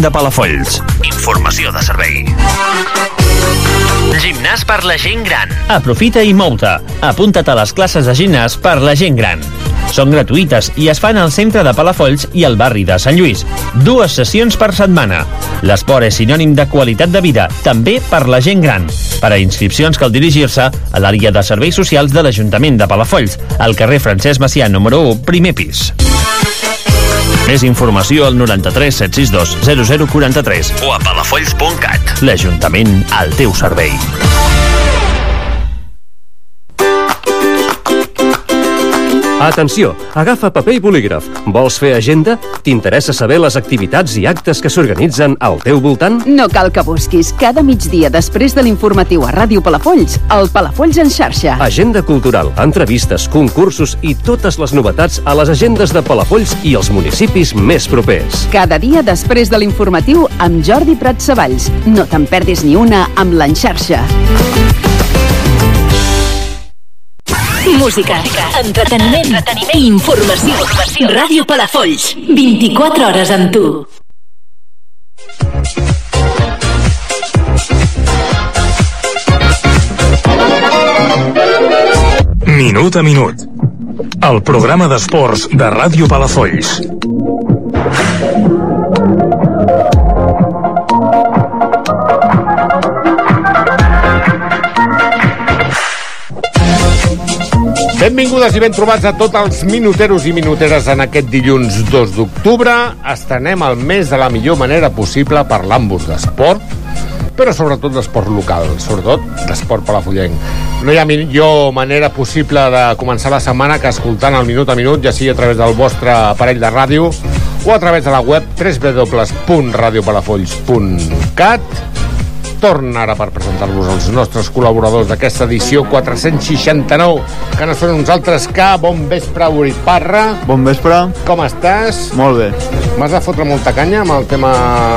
l'Ajuntament de Palafolls. Informació de servei. Gimnàs per la gent gran. Aprofita i mou-te. Apunta't a les classes de gimnàs per la gent gran. Són gratuïtes i es fan al centre de Palafolls i al barri de Sant Lluís. Dues sessions per setmana. L'esport és sinònim de qualitat de vida, també per la gent gran. Per a inscripcions cal dirigir-se a l'àrea de serveis socials de l'Ajuntament de Palafolls, al carrer Francesc Macià, número 1, primer pis. Més informació al 93 762 0043 O a palafolls.cat. L'Ajuntament al teu servei. Atenció, agafa paper i bolígraf. Vols fer agenda? T'interessa saber les activitats i actes que s'organitzen al teu voltant? No cal que busquis. Cada migdia després de l'informatiu a Ràdio Palafolls, el Palafolls en xarxa. Agenda cultural, entrevistes, concursos i totes les novetats a les agendes de Palafolls i els municipis més propers. Cada dia després de l'informatiu amb Jordi Prat Savalls. No te'n perdis ni una amb l'enxarxa. Música, entreteniment, entreteniment i informació. informació. Ràdio Palafolls, 24 hores amb tu. Minut a minut. El programa d'esports de Ràdio Palafolls. Benvingudes i ben trobats a tots els minuteros i minuteres en aquest dilluns 2 d'octubre. Estenem el mes de la millor manera possible parlant-vos d'esport, però sobretot d'esport local, sobretot d'esport palafollenc. No hi ha millor manera possible de començar la setmana que escoltant el minut a minut, ja sigui a través del vostre aparell de ràdio o a través de la web www.radiopalafolls.cat torna ara per presentar-vos els nostres col·laboradors d'aquesta edició 469, que no són uns altres que Bon Vespre, Uri Parra. Bon vespre. Com estàs? Molt bé. M'has de fotre molta canya amb el tema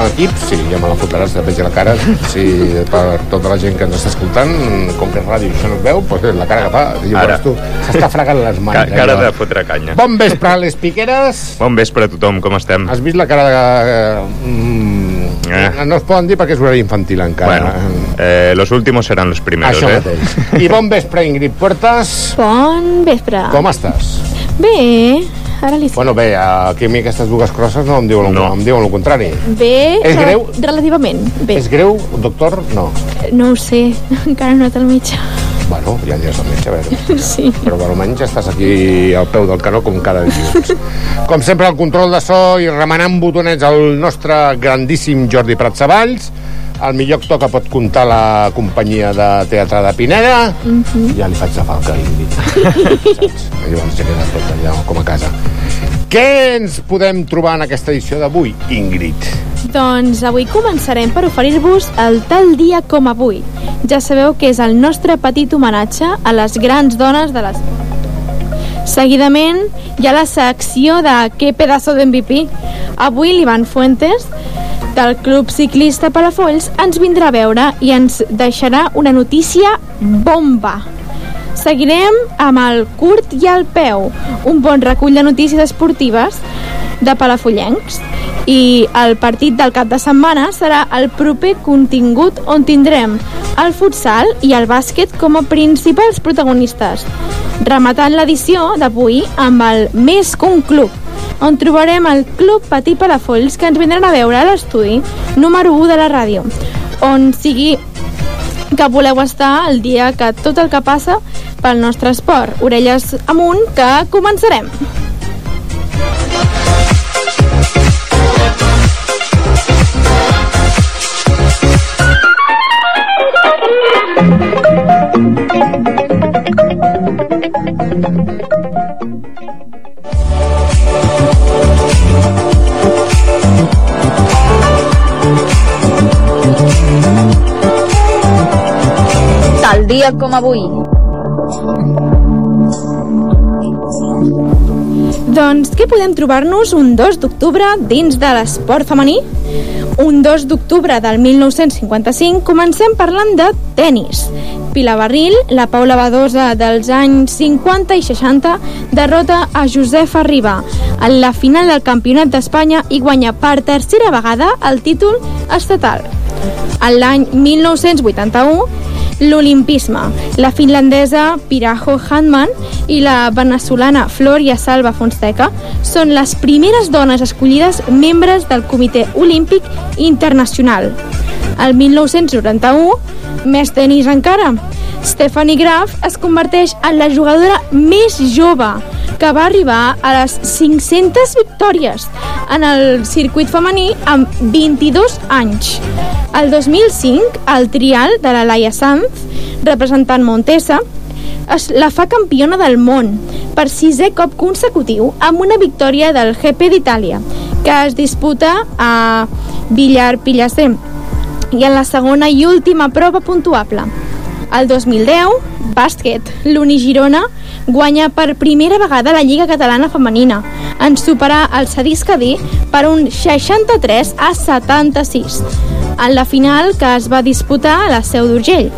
equip? Sí, ja me la fotràs, et veig la cara. Sí, per tota la gent que ens està escoltant, com que és ràdio i això no es veu, doncs la cara que fa, ja Ara. tu, s'està fregant les mans. Ca cara allò. de fotre canya. Bon vespre, les piqueres. Bon vespre a tothom, com estem? Has vist la cara de... Mm, Eh. No es poden dir perquè és horari infantil encara. Bueno, eh, los últimos serán los primeros, Això eh? mateix. I bon vespre, Ingrid Puertas. Bon vespre. Com estàs? Bé, ara li sé. Bueno, bé, aquí a mi aquestes dues crosses no em diuen, no. em diuen el contrari. Bé, És greu? Relativament, bé. És greu, doctor? No. No ho sé, encara no he anat al metge. Bueno, ja aniràs al metge, a veure. Sí. Però per almenys estàs aquí al peu del canó com cada dilluns. Com sempre, el control de so i remenant botonets el nostre grandíssim Jordi Pratsavalls. Al millor actor que pot comptar la companyia de teatre de Pineda. Mhm. Ja li faig la falca. Saps? Llavors ja queda tot allà com a casa. Què ens podem trobar en aquesta edició d'avui, Ingrid? Doncs avui començarem per oferir-vos el tal dia com avui. Ja sabeu que és el nostre petit homenatge a les grans dones de l'esport. Seguidament hi ha la secció de Qué pedazo de MVP. Avui l'Ivan Fuentes del Club Ciclista Palafolls ens vindrà a veure i ens deixarà una notícia bomba. Seguirem amb el curt i el peu, un bon recull de notícies esportives de palafollencs. I el partit del cap de setmana serà el proper contingut on tindrem el futsal i el bàsquet com a principals protagonistes. Rematant l'edició d'avui amb el Més que un club, on trobarem el Club Patí Palafolls que ens vindran a veure a l'estudi número 1 de la ràdio, on sigui que voleu estar el dia que tot el que passa pel nostre esport. Orelles amunt, que començarem. Dia com avui. Doncs què podem trobar-nos un 2 d'octubre dins de l'esport femení? Un 2 d'octubre del 1955 comencem parlant de tennis. Pilar Barril, la Paula Badosa dels anys 50 i 60, derrota a Josefa Riba en la final del Campionat d'Espanya i guanya per tercera vegada el títol estatal. En l'any 1981, l'olimpisme. La finlandesa Pirajo Handman i la venezolana Floria Salva Fonseca són les primeres dones escollides membres del Comitè Olímpic Internacional. El 1991, més tenis encara, Stephanie Graf es converteix en la jugadora més jove que va arribar a les 500 victòries en el circuit femení amb 22 anys. El 2005, el trial de la Laia Sanz, representant Montesa, es la fa campiona del món per sisè cop consecutiu amb una victòria del GP d'Itàlia, que es disputa a Villar Pillacer i en la segona i última prova puntuable. El 2010, bàsquet, l'Uni Girona guanya per primera vegada la Lliga Catalana Femenina en superar el Sadís Cadí per un 63 a 76 en la final que es va disputar a la Seu d'Urgell.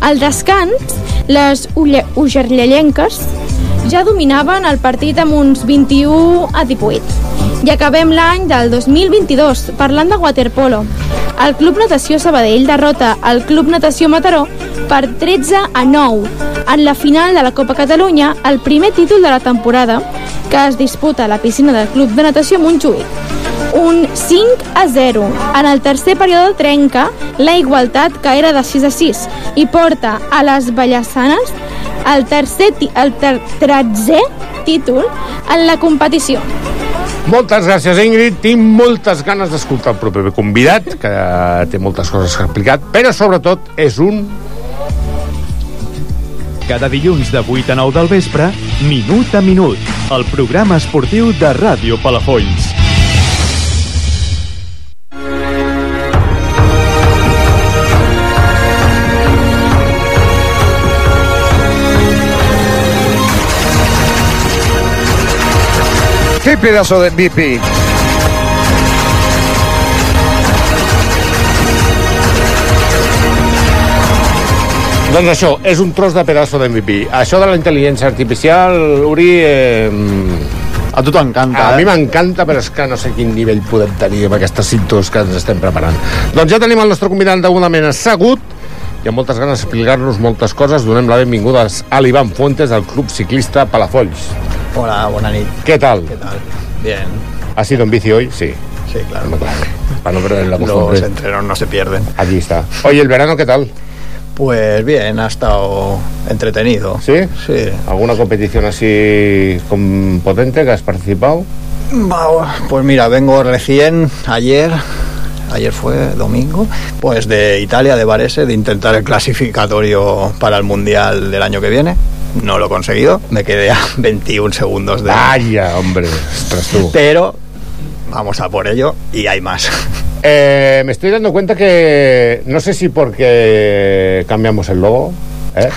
Al descans, les ugerllellenques ja dominaven el partit amb uns 21 a 18. I acabem l'any del 2022 parlant de waterpolo. El Club Natació Sabadell derrota el Club Natació Mataró per 13 a 9 en la final de la Copa Catalunya, el primer títol de la temporada que es disputa a la piscina del Club de Natació Montjuïc un 5 a 0. En el tercer període trenca la igualtat que era de 6 a 6 i porta a les Vallassanes el tercer el ter 13è títol en la competició. Moltes gràcies, Ingrid. Tinc moltes ganes d'escoltar el proper convidat, que té moltes coses que ha explicat, però sobretot és un... Cada dilluns de 8 a 9 del vespre, Minut a Minut, el programa esportiu de Ràdio Palafolls. ¡Qué pedazo de MVP! Doncs això, és un tros de pedaço d'MVP. Això de la intel·ligència artificial, Uri... Eh, a tu t'encanta, A eh? mi m'encanta, però és que no sé quin nivell podem tenir amb aquestes cintos que ens estem preparant. Doncs ja tenim el nostre convidat degudament assegut i amb moltes ganes d'explicar-nos moltes coses. Donem la benvinguda a l'Ivan Fuentes del Club Ciclista Palafolls. Hola, buena nit. ¿Qué tal? ¿Qué tal? Bien. ¿Has ido en bici hoy? Sí. Sí, claro. Para no perder la Los costumbre. entrenos no se pierden. Allí está. Oye, ¿el verano qué tal? Pues bien, ha estado entretenido. ¿Sí? Sí. ¿Alguna competición así con potente que has participado? Pues mira, vengo recién ayer, ayer fue domingo, pues de Italia, de Varese, de intentar el clasificatorio para el Mundial del año que viene. No lo he conseguido, me quedé a 21 segundos de... Vaya, hombre. Pero vamos a por ello y hay más. Eh, me estoy dando cuenta que no sé si porque cambiamos el logo eh?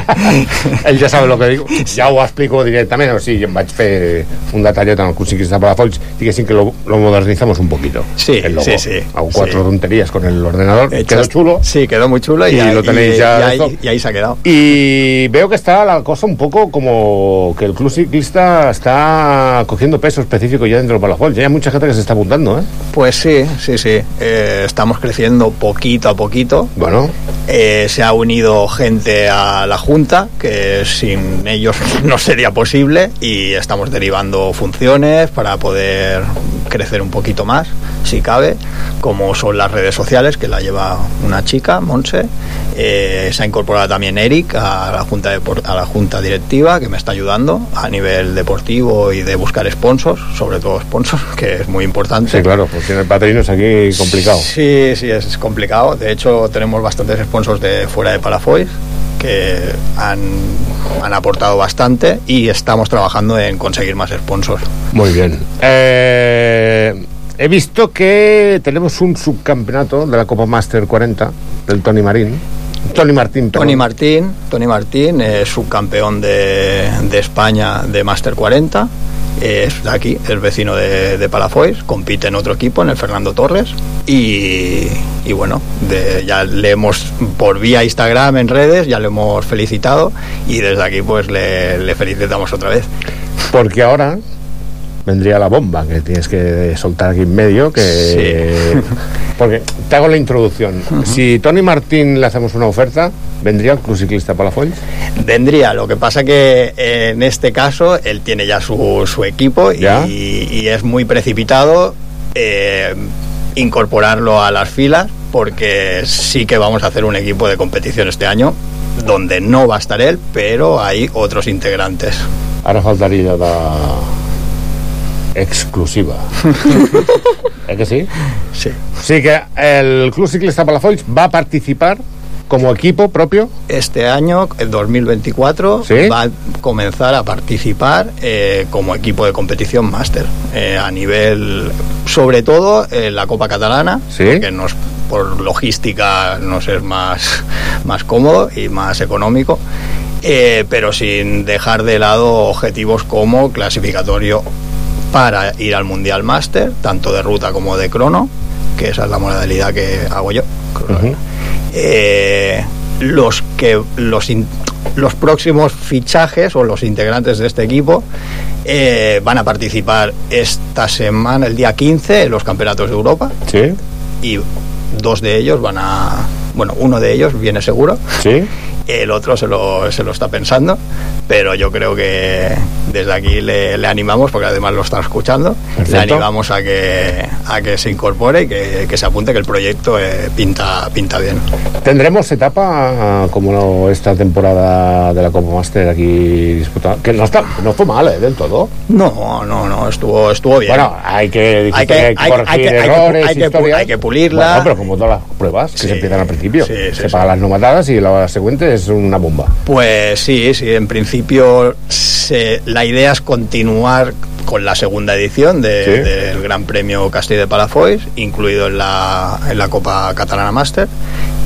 ell ja sabe el que dic ja ho explico directament o sigui, em vaig fer un detallet en el curs ciclista de Palafolls diguéssim que lo, lo modernizamos un poquito Sí, el logo. sí, sí. hago cuatro Sí. tonterías con el ordenador quedó chulo Sí, quedó muy chulo y, Y ahí- lo tenéis ya y ahí, esto. y ahí se ha quedado. y veo que está la cosa un poco como que el club ciclista está cogiendo peso específico ya dentro del Palafolls ya hay mucha gente que se está apuntando ¿eh? Pues sí, sí, sí. Eh, estamos creciendo poquito a poquito. Bueno. Eh, se ha unido gente a la Junta, que sin ellos no sería posible, y estamos derivando funciones para poder crecer un poquito más, si cabe, como son las redes sociales, que la lleva una chica, Monse. Eh, se ha incorporado también Eric a la, junta de, a la junta directiva, que me está ayudando a nivel deportivo y de buscar sponsors, sobre todo sponsors, que es muy importante. sí claro pues tiene es aquí complicado Sí, sí, es complicado. De hecho, tenemos bastantes sponsors de fuera de Palafoy que han, han aportado bastante y estamos trabajando en conseguir más sponsors. Muy bien. Eh, he visto que tenemos un subcampeonato de la Copa Master 40 del Tony Marín. Tony Martín, perdón. Tony Martín, Tony Martín es subcampeón de, de España de Master 40 es de aquí, es vecino de, de Palafox, compite en otro equipo, en el Fernando Torres, y, y bueno, de- ya le hemos, por vía Instagram, en redes, ya le hemos felicitado, y desde aquí pues le, le felicitamos otra vez. Porque ahora vendría la bomba que tienes que soltar aquí en medio, que... Porque te hago la introducción. Si Tony Martín le hacemos una oferta, ¿vendría el Club Ciclista Palafolls? Vendría, lo que pasa que eh, en este caso él tiene ya su, su equipo y, es muy precipitado eh, incorporarlo a las filas porque sí que vamos a hacer un equipo de competición este año donde no va a estar él, pero hay otros integrantes. Ara faltaria la exclusiva. ¿Es que sí? Sí. Sí que el Club Ciclista Palafolls va a participar como equipo propio. Este año, el 2024, ¿Sí? va a comenzar a participar eh, como equipo de competición máster eh, a nivel, sobre todo en la Copa Catalana, que nos, por logística nos es más, más cómodo y más económico, eh, pero sin dejar de lado objetivos como clasificatorio para ir al Mundial Máster, tanto de ruta como de crono, que esa es la modalidad que hago yo. Eh, los que los in- los próximos fichajes o los integrantes de este equipo eh, van a participar esta semana, el día 15, en los campeonatos de Europa. Sí. Y dos de ellos van a. Bueno, uno de ellos viene seguro. Sí. El otro se lo, se lo está pensando. Pero yo creo que desde aquí le, le animamos, porque además lo están escuchando. Le Perfecto. animamos a que, a que se incorpore y que, que se apunte, que el proyecto eh, pinta, pinta bien. ¿Tendremos etapa como no- esta temporada de la Copa Master aquí disputada? Que no, está, no fue mal, ¿eh? Del todo. No, no, no, estuvo, estuvo bien. Bueno, hay que, Hay que- hay que pulirla. Bueno, pero como todas las pruebas que Sí. se empiezan al principio. Sí, sí, se pagan las nomatadas y la siguiente es una bomba. Pues sí, sí, en principio se- la idea es continuar con la segunda edición de- Sí. del Gran Premio Castilla de Palafox, incluido en la, en la Copa Catalana Master.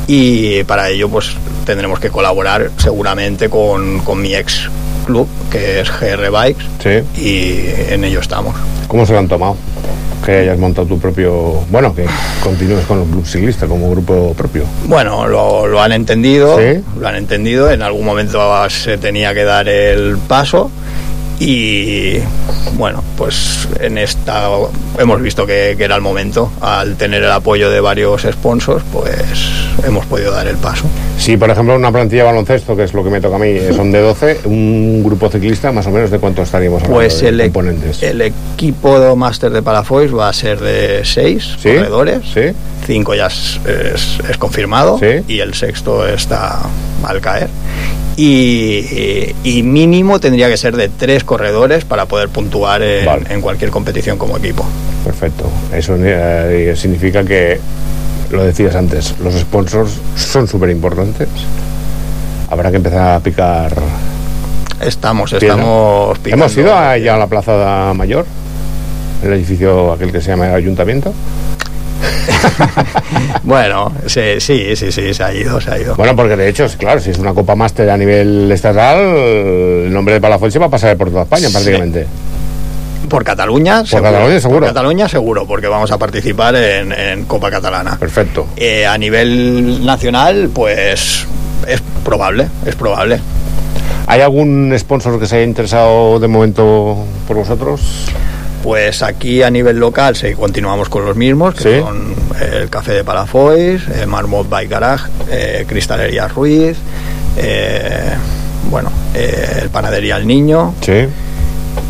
Y para ello pues tendremos que colaborar seguramente con, con mi ex club, que es GR Bikes, Sí. y en ello estamos. ¿Cómo se lo han tomado? Que hayas montado tu propio... Bueno, que continúes con el club ciclista como grupo propio. Bueno, lo, lo han entendido, Sí. lo han entendido. En algún momento se tenía que dar el paso y bueno, pues en esta hemos visto que, que era el momento. Al tener el apoyo de varios sponsors, pues hemos podido dar el paso. Si, por ejemplo, una plantilla de baloncesto, que es lo que me toca a mí, son de 12, un grupo ciclista, más o menos, ¿de cuánto estaríamos hablando Pues de el, e- componentes? el equipo máster de Palafox va a ser de seis ¿Sí? corredores. ¿Sí? Cinco ya es, es- es confirmado ¿Sí? y el sexto está al caer. Y, y mínimo tendría que ser de tres corredores para poder puntuar en, Vale. en cualquier competición como equipo. Perfecto. Eso eh, significa que, lo decías antes, los sponsors son súper importantes. Habrá que empezar a picar. Estamos, piedra. estamos picando. ¿Hemos ido a- ya a la Plaza Mayor? El edificio aquel que se llama Ayuntamiento. Bueno, sí, sí, sí, sí, se ha ido, se ha ido. Bueno, porque de hecho, claro, si es una Copa Máster a nivel estatal, el nombre de Palafox se va a pasar por toda España Sí. prácticamente. Por Cataluña, seguro. Cataluña, seguro. Por Cataluña, seguro, porque vamos a participar en, en Copa Catalana. Perfecto. Eh, a nivel nacional, pues es probable, es probable. ¿Hay algún sponsor que se haya interesado de momento por vosotros? Pues aquí a nivel local sí, continuamos con los mismos, que Sí. son el Café de Palafox, eh, Marmot Bike Garage, eh, Cristalería Ruiz, eh, bueno, eh, el Panadería El Niño, Sí.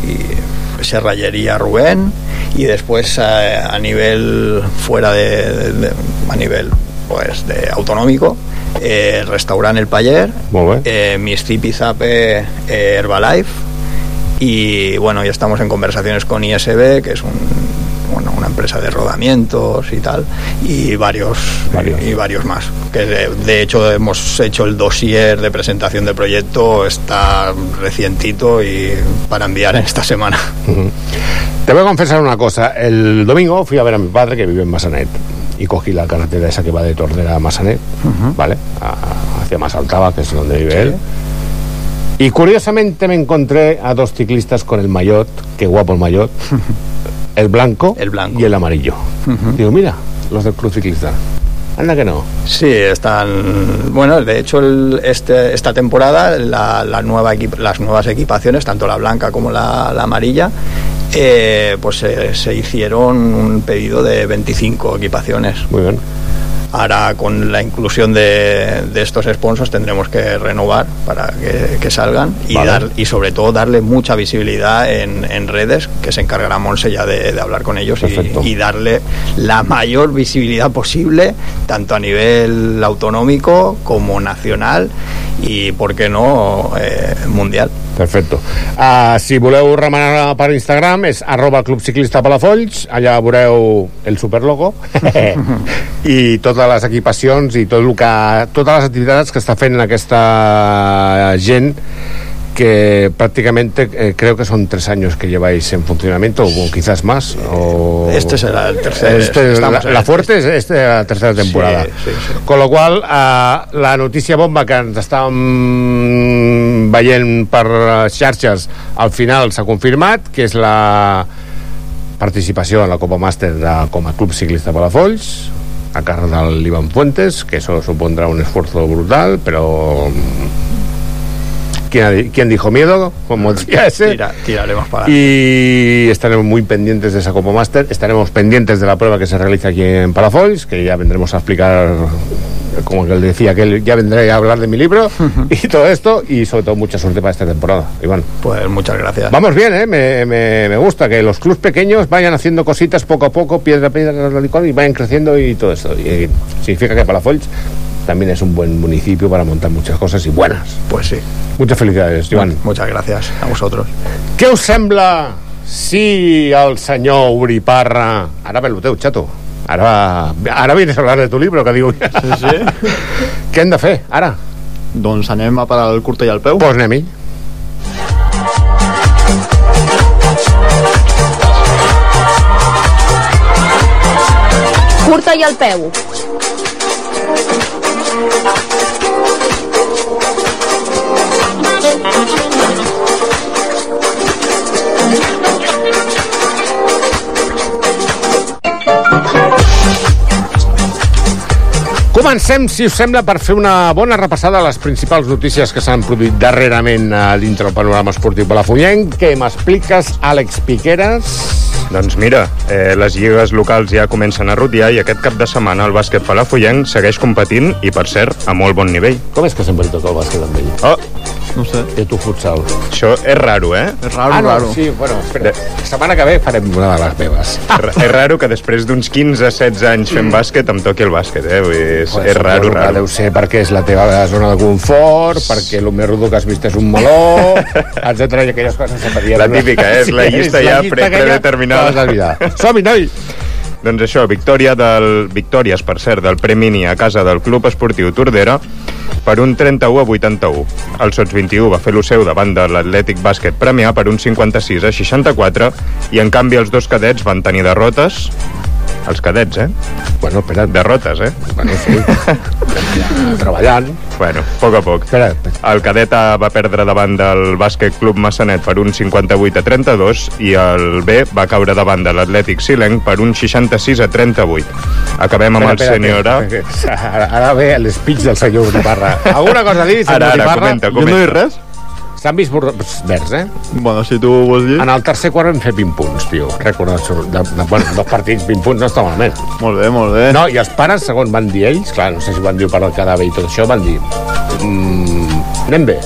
y Serrallería Rubén y después eh, a nivel fuera de, de- de- a nivel pues de autonómico eh, el restaurante El bé. eh, y Zape eh, Herbalife y bueno ya estamos en conversaciones con ISB que es un, bueno, una empresa de rodamientos y tal y varios, Varios. y varios más que de, de hecho hemos hecho el dossier de presentación del proyecto está recientito y para enviar en esta semana. Te voy a confesar una cosa. El domingo fui a ver a mi padre que vive en Massanet y cogí la carretera esa que va de Tordera a Massanet, ¿vale? A- hacia Masaltaba, que es donde vive él. Y curiosamente me encontré a dos ciclistas con el maillot, qué guapo el maillot, el blanco, El blanco. y el amarillo. Digo, mira, los del club ciclista. Anda que no. Sí, están. Bueno, de hecho, el- este, esta temporada la, la nueva equip- las nuevas equipaciones, tanto la blanca como la, la amarilla, eh, pues se, se hicieron un pedido de 25 equipaciones. Muy bien. Ahora, con la inclusión de, de estos sponsors, tendremos que renovar para que, que salgan y, Vale. dar, y, sobre todo, darle mucha visibilidad en, en redes, que se encargará Monse ya de, de hablar con ellos Perfecto. y, y darle la mayor visibilidad posible, tanto a nivel autonómico como nacional y, ¿por qué no, eh, mundial. Perfecte. Uh, si voleu remenar per Instagram és arroba Club Ciclista Palafolls, allà veureu el superlogo i totes les equipacions i tot el que, totes les activitats que està fent aquesta gent que prácticamente eh, creo que son tres años que lleváis en funcionamiento o quizás más o... Este será el tercer. Este, la, la el- fuerte es este, la tercera temporada. Sí, sí, sí. Con lo qual, eh, la notícia bomba que ens estàvem veient per xarxes al final s'ha confirmat, que és la participació en la Copa Màster de, com a Club Ciclista Palafolls a càrrec del l'Ivan Fuentes, que eso supondrá un esfuerzo brutal, pero ¿quién, ha di- quién dijo miedo? Como decía ese. Tira- tiraremos para Y estaremos muy pendientes de esa Copa Master. Estaremos pendientes de la prueba que se realiza aquí en Palafolls, que ya vendremos a explicar, como que él decía, que él ya vendré a hablar de mi libro y todo esto. Y sobre todo, mucha suerte para esta temporada, Iván. Pues muchas gracias. Vamos bien, ¿eh? Me, me- me gusta que los clubs pequeños vayan haciendo cositas poco a poco, piedra a piedra, y vayan creciendo y todo esto. Y significa que Palafolls también es un buen municipio para montar muchas cosas y buenas. Pues sí. Muchas felicidades, Iván. Muchas gracias a vosotros. Què us sembla si el senyor Uri Parra... Ara ve el teu, xato. Ara, ara vienes a hablar de tu libro, que diu... Sí, sí. Què hem de fer, ara? Doncs anem a parar el curta i el peu. Pues anem-hi. Curta i al peu. Comencem, si us sembla, per fer una bona repassada a les principals notícies que s'han produït darrerament a dintre del panorama esportiu palafollenc. Què m'expliques, Àlex Piqueras? Doncs mira, eh, les lligues locals ja comencen a rodear i aquest cap de setmana el bàsquet palafollenc segueix competint i, per cert, a molt bon nivell. Com és que sempre toca el bàsquet amb ell? Oh, no sé. I tu futsal. Això és raro, eh? És raro, ah, no, raro. sí, bueno, espera. La setmana que ve farem una de les meves. és raro que després d'uns 15-16 anys fent bàsquet em toqui el bàsquet, eh? Vull dir, és, Pues és raro, raro. Deu ser perquè és la teva zona de confort, perquè el més rudo que has vist és un meló, etc. i aquelles coses que faria... La típica, eh? És la llista ja pre- predeterminada. De la vida. Som-hi, noi! Doncs això, victòria del, victòries, per cert, del Premini a casa del Club Esportiu Tordera per un 31 a 81. El Sots 21 va fer lo seu davant de l'Atlètic Bàsquet Premià per un 56 a 64 i en canvi els dos cadets van tenir derrotes els cadets, eh? Bueno, espera. Derrotes, eh? Bueno, sí. Treballant. Bueno, a poc a poc. Espera. El cadet A va perdre davant del Bàsquet Club Massanet per un 58 a 32 i el B va caure davant de l'Atlètic Silenc per un 66 a 38. Acabem amb el sènior A. Ara, ara ve el speech del senyor Uriparra. Alguna cosa a dir, senyor Ara, ara, Uriparra? comenta, Jo no comenta. he res? S'han vist verds, eh? Bueno, si tu vols dir... En el tercer quart vam fer 20 punts, tio. Rècord de, de, de, bueno, dos partits, 20 punts, no està malament. Molt bé, molt bé. No, i els pares, segons van dir ells, clar, no sé si van dir per al cadàver i tot això, van dir... Mm, anem bé.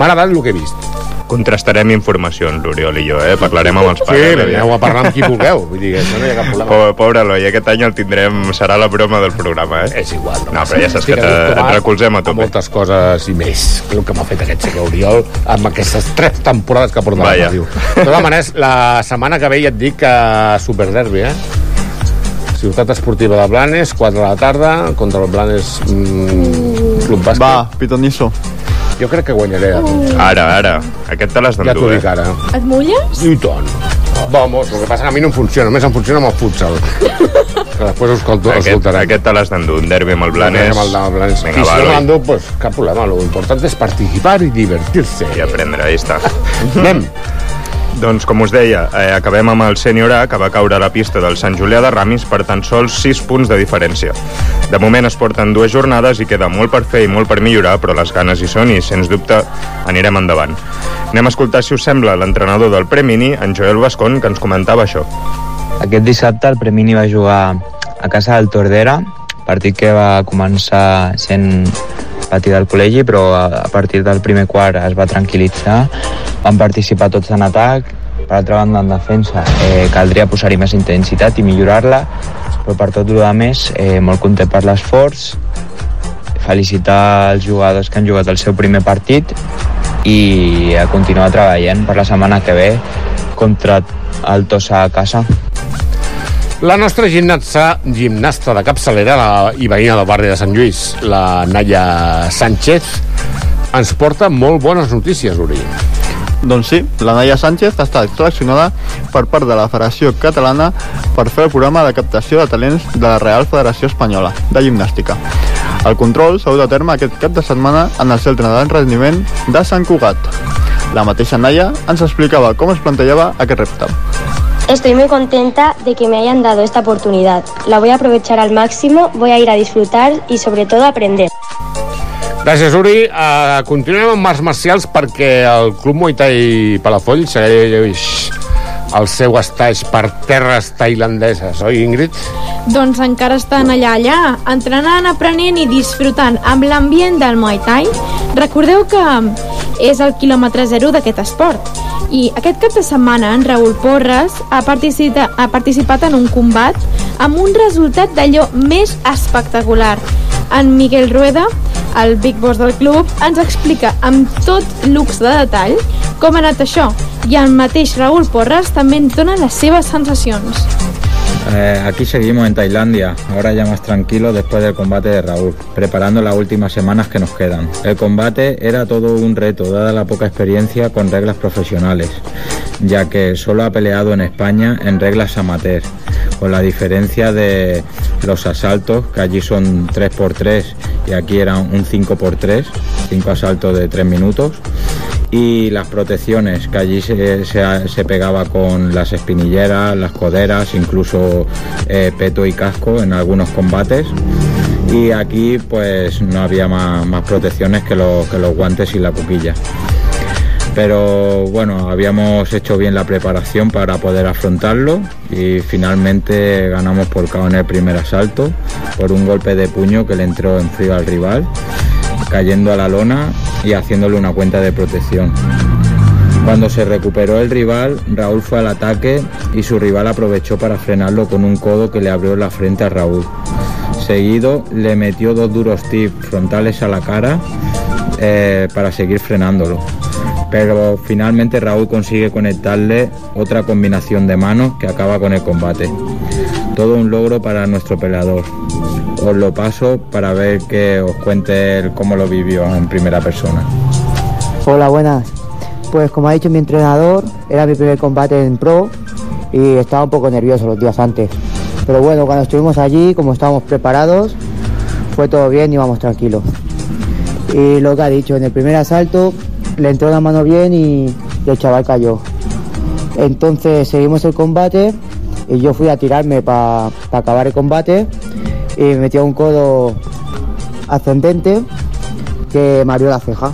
M'ha agradat el que he vist. Contrastarem informació, en l'Oriol i jo, eh? Parlarem amb els Sí, pares. aneu a parlar amb qui vulgueu. Vull dir, això no hi ha cap problema. Pobre, pobre Eloi, aquest any el tindrem... Serà la broma del programa, eh? És igual. No, però ja saps que et recolzem a a tope. moltes coses i més. El que m'ha fet aquest senyor Oriol amb aquestes tres temporades que ha portat Vaja. la ràdio. De totes maneres, la setmana que ve ja et dic que Superderbi, eh? Ciutat Esportiva de Blanes, 4 de la tarda, contra el Blanes mm, Club Bàsquet. Va, pitonisso. Jo crec que guanyaré. Ara, ara. Aquest te l'has Ja t'ho d'endur, dic eh? ara. Et mulles? I tant. Vamos, el que passa que a mi no em funciona, només em funciona amb el futsal. que després ho escolto, Aquest, escoltarem. aquest te l'has d'endur, un derbi amb el Blanes. Amb el de Blanes. Vinga, I si va, no Eloi. pues cap problema. Lo important és participar i divertir-se. I aprendre, ahí està. Anem. Doncs, com us deia, eh, acabem amb el sènior A, que va caure a la pista del Sant Julià de Ramis per tan sols 6 punts de diferència. De moment es porten dues jornades i queda molt per fer i molt per millorar, però les ganes hi són i, sens dubte, anirem endavant. Anem a escoltar, si us sembla, l'entrenador del Premini, en Joel Bascón, que ens comentava això. Aquest dissabte el Premini va jugar a casa del Tordera, partit que va començar sent partit del col·legi, però a partir del primer quart es va tranquil·litzar. Van participar tots en atac, per altra banda en defensa eh, caldria posar-hi més intensitat i millorar-la, però per tot el més eh, molt content per l'esforç, felicitar els jugadors que han jugat el seu primer partit i a continuar treballant per la setmana que ve contra el Tossa a casa. La nostra gimnasta, gimnasta de capçalera la, i veïna del barri de Sant Lluís, la Naya Sánchez, ens porta molt bones notícies, Uri. Doncs sí, la Naya Sánchez ha estat seleccionada per part de la Federació Catalana per fer el programa de captació de talents de la Real Federació Espanyola de Gimnàstica. El control s'ha dut a terme aquest cap de setmana en el centre de rendiment de Sant Cugat. La mateixa Naya ens explicava com es plantejava aquest repte. Estoy muy contenta de que me hayan dado esta oportunidad. La voy a aprovechar al máximo, voy a ir a disfrutar y sobre todo a aprender. Gràcies, Uri. Uh, continuem amb arts marcials perquè el Club Muay Thai Palafolls segueix el seu estaix per terres tailandeses, oi, Ingrid? Doncs encara estan allà, allà, entrenant, aprenent i disfrutant amb l'ambient del Muay Thai. Recordeu que és el quilòmetre zero d'aquest esport. I aquest cap de setmana en Raül Porres ha, ha participat en un combat amb un resultat d'allò més espectacular. En Miguel Rueda, el big boss del club, ens explica amb tot lux de detall com ha anat això. I el mateix Raül Porres també ens dona les seves sensacions. Eh, aquí seguimos en Tailandia, ahora ya más tranquilo después del combate de Raúl, preparando las últimas semanas que nos quedan. El combate era todo un reto, dada la poca experiencia con reglas profesionales, ya que solo ha peleado en España en reglas amateur, con la diferencia de los asaltos, que allí son 3x3 y aquí eran un 5x3, 5 asaltos de 3 minutos y las protecciones que allí se, se- pegaba con las espinilleras, las coderas, incluso eh, peto y casco en algunos combates y aquí pues no había más, más protecciones que los, que los guantes y la cuquilla. Pero bueno, habíamos hecho bien la preparación para poder afrontarlo y finalmente ganamos por KO en el primer asalto por un golpe de puño que le entró en frío al rival, cayendo a la lona y haciéndole una cuenta de protección. Cuando se recuperó el rival, Raúl fue al ataque y su rival aprovechó para frenarlo con un codo que le abrió la frente a Raúl. Seguido le metió dos duros tips frontales a la cara eh, para seguir frenándolo. Pero finalmente Raúl consigue conectarle otra combinación de manos que acaba con el combate. Todo un logro para nuestro peleador. Os lo paso para ver que os cuente cómo lo vivió en primera persona. Hola, buenas. Pues como ha dicho mi entrenador, era mi primer combate en pro y estaba un poco nervioso los días antes. Pero bueno, cuando estuvimos allí, como estábamos preparados, fue todo bien y íbamos tranquilos. Y lo que ha dicho, en el primer asalto le entró la mano bien y, el chaval cayó. Entonces seguimos el combate y yo fui a tirarme para acabar el combate y me metió un codo ascendente que me abrió la ceja.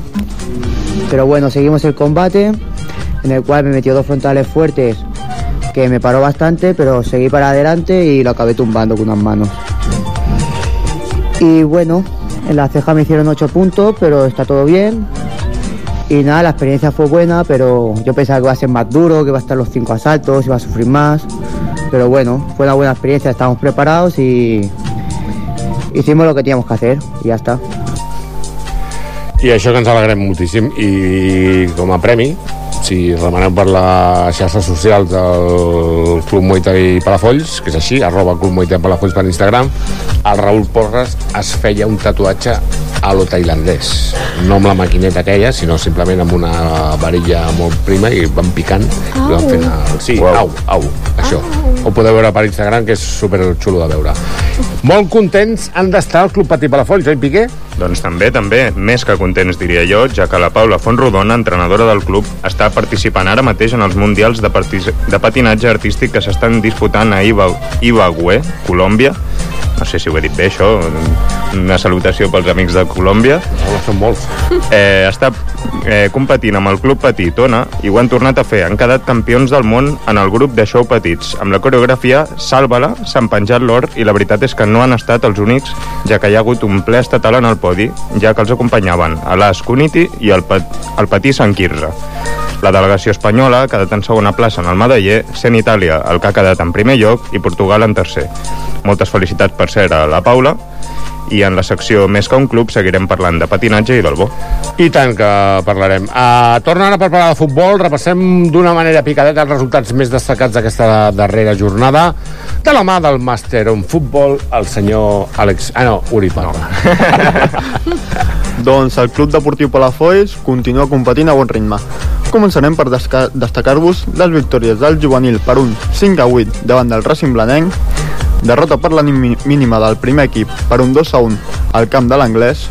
Pero bueno, seguimos el combate, en el cual me metió dos frontales fuertes que me paró bastante, pero seguí para adelante y lo acabé tumbando con unas manos. Y bueno, en la ceja me hicieron 8 puntos, pero está todo bien. Y nada, la experiencia fue buena, pero yo pensaba que iba a ser más duro, que iba a estar los cinco asaltos, iba a sufrir más. Pero bueno, fue una buena experiencia, estábamos preparados y hicimos lo que teníamos que hacer y ya está. I això que ens alegrem moltíssim. I com a premi, si remeneu per les xarxes socials del Club Muay Thai Palafolls, que és així, arroba Club Muay Thai Palafolls per Instagram, el Raül Porres es feia un tatuatge a lo tailandès. No amb la maquineta aquella, sinó simplement amb una varilla molt prima i van picant i van Au. fent el... Sí, Uau. au, au, això. Ho podeu veure per Instagram, que és super xulo de veure. Molt contents han d'estar el Club Patí Palafolls, oi, Piqué? Doncs també, també, més que contents diria jo, ja que la Paula Fontrodona, entrenadora del club, està participant ara mateix en els Mundials de, partis- de patinatge artístic que s'estan disputant a Iba, Ibagué, Colòmbia. No sé si ho he dit bé, això. Una salutació pels amics de Colòmbia. No, són molts. Eh, està eh, competint amb el Club Petit Ona i ho han tornat a fer. Han quedat campions del món en el grup de show petits. Amb la coreografia Sàlvala s'han penjat l'or i la veritat és que no han estat els únics, ja que hi ha hagut un ple estatal en el podi, ja que els acompanyaven Alas Cuniti i el, Pat, Patí Sant Quirze. La delegació espanyola ha quedat en segona plaça en el medaller, sent Itàlia el que ha quedat en primer lloc i Portugal en tercer. Moltes felicitats per ser a la Paula i en la secció Més que un club seguirem parlant de patinatge i del bo. I tant que parlarem. Uh, torna ara per parlar de futbol. Repassem d'una manera picadeta els resultats més destacats d'aquesta darrera jornada de la mà del màster en futbol, el senyor Àlex... Ah, no, Uri Parra. Doncs el Club Deportiu Palafolls continua competint a bon ritme. Començarem per destacar-vos les victòries del juvenil per un 5 a 8 davant del Racing Blanenc, derrota per la ni- mínima del primer equip per un 2 a 1 al camp de l'Anglès,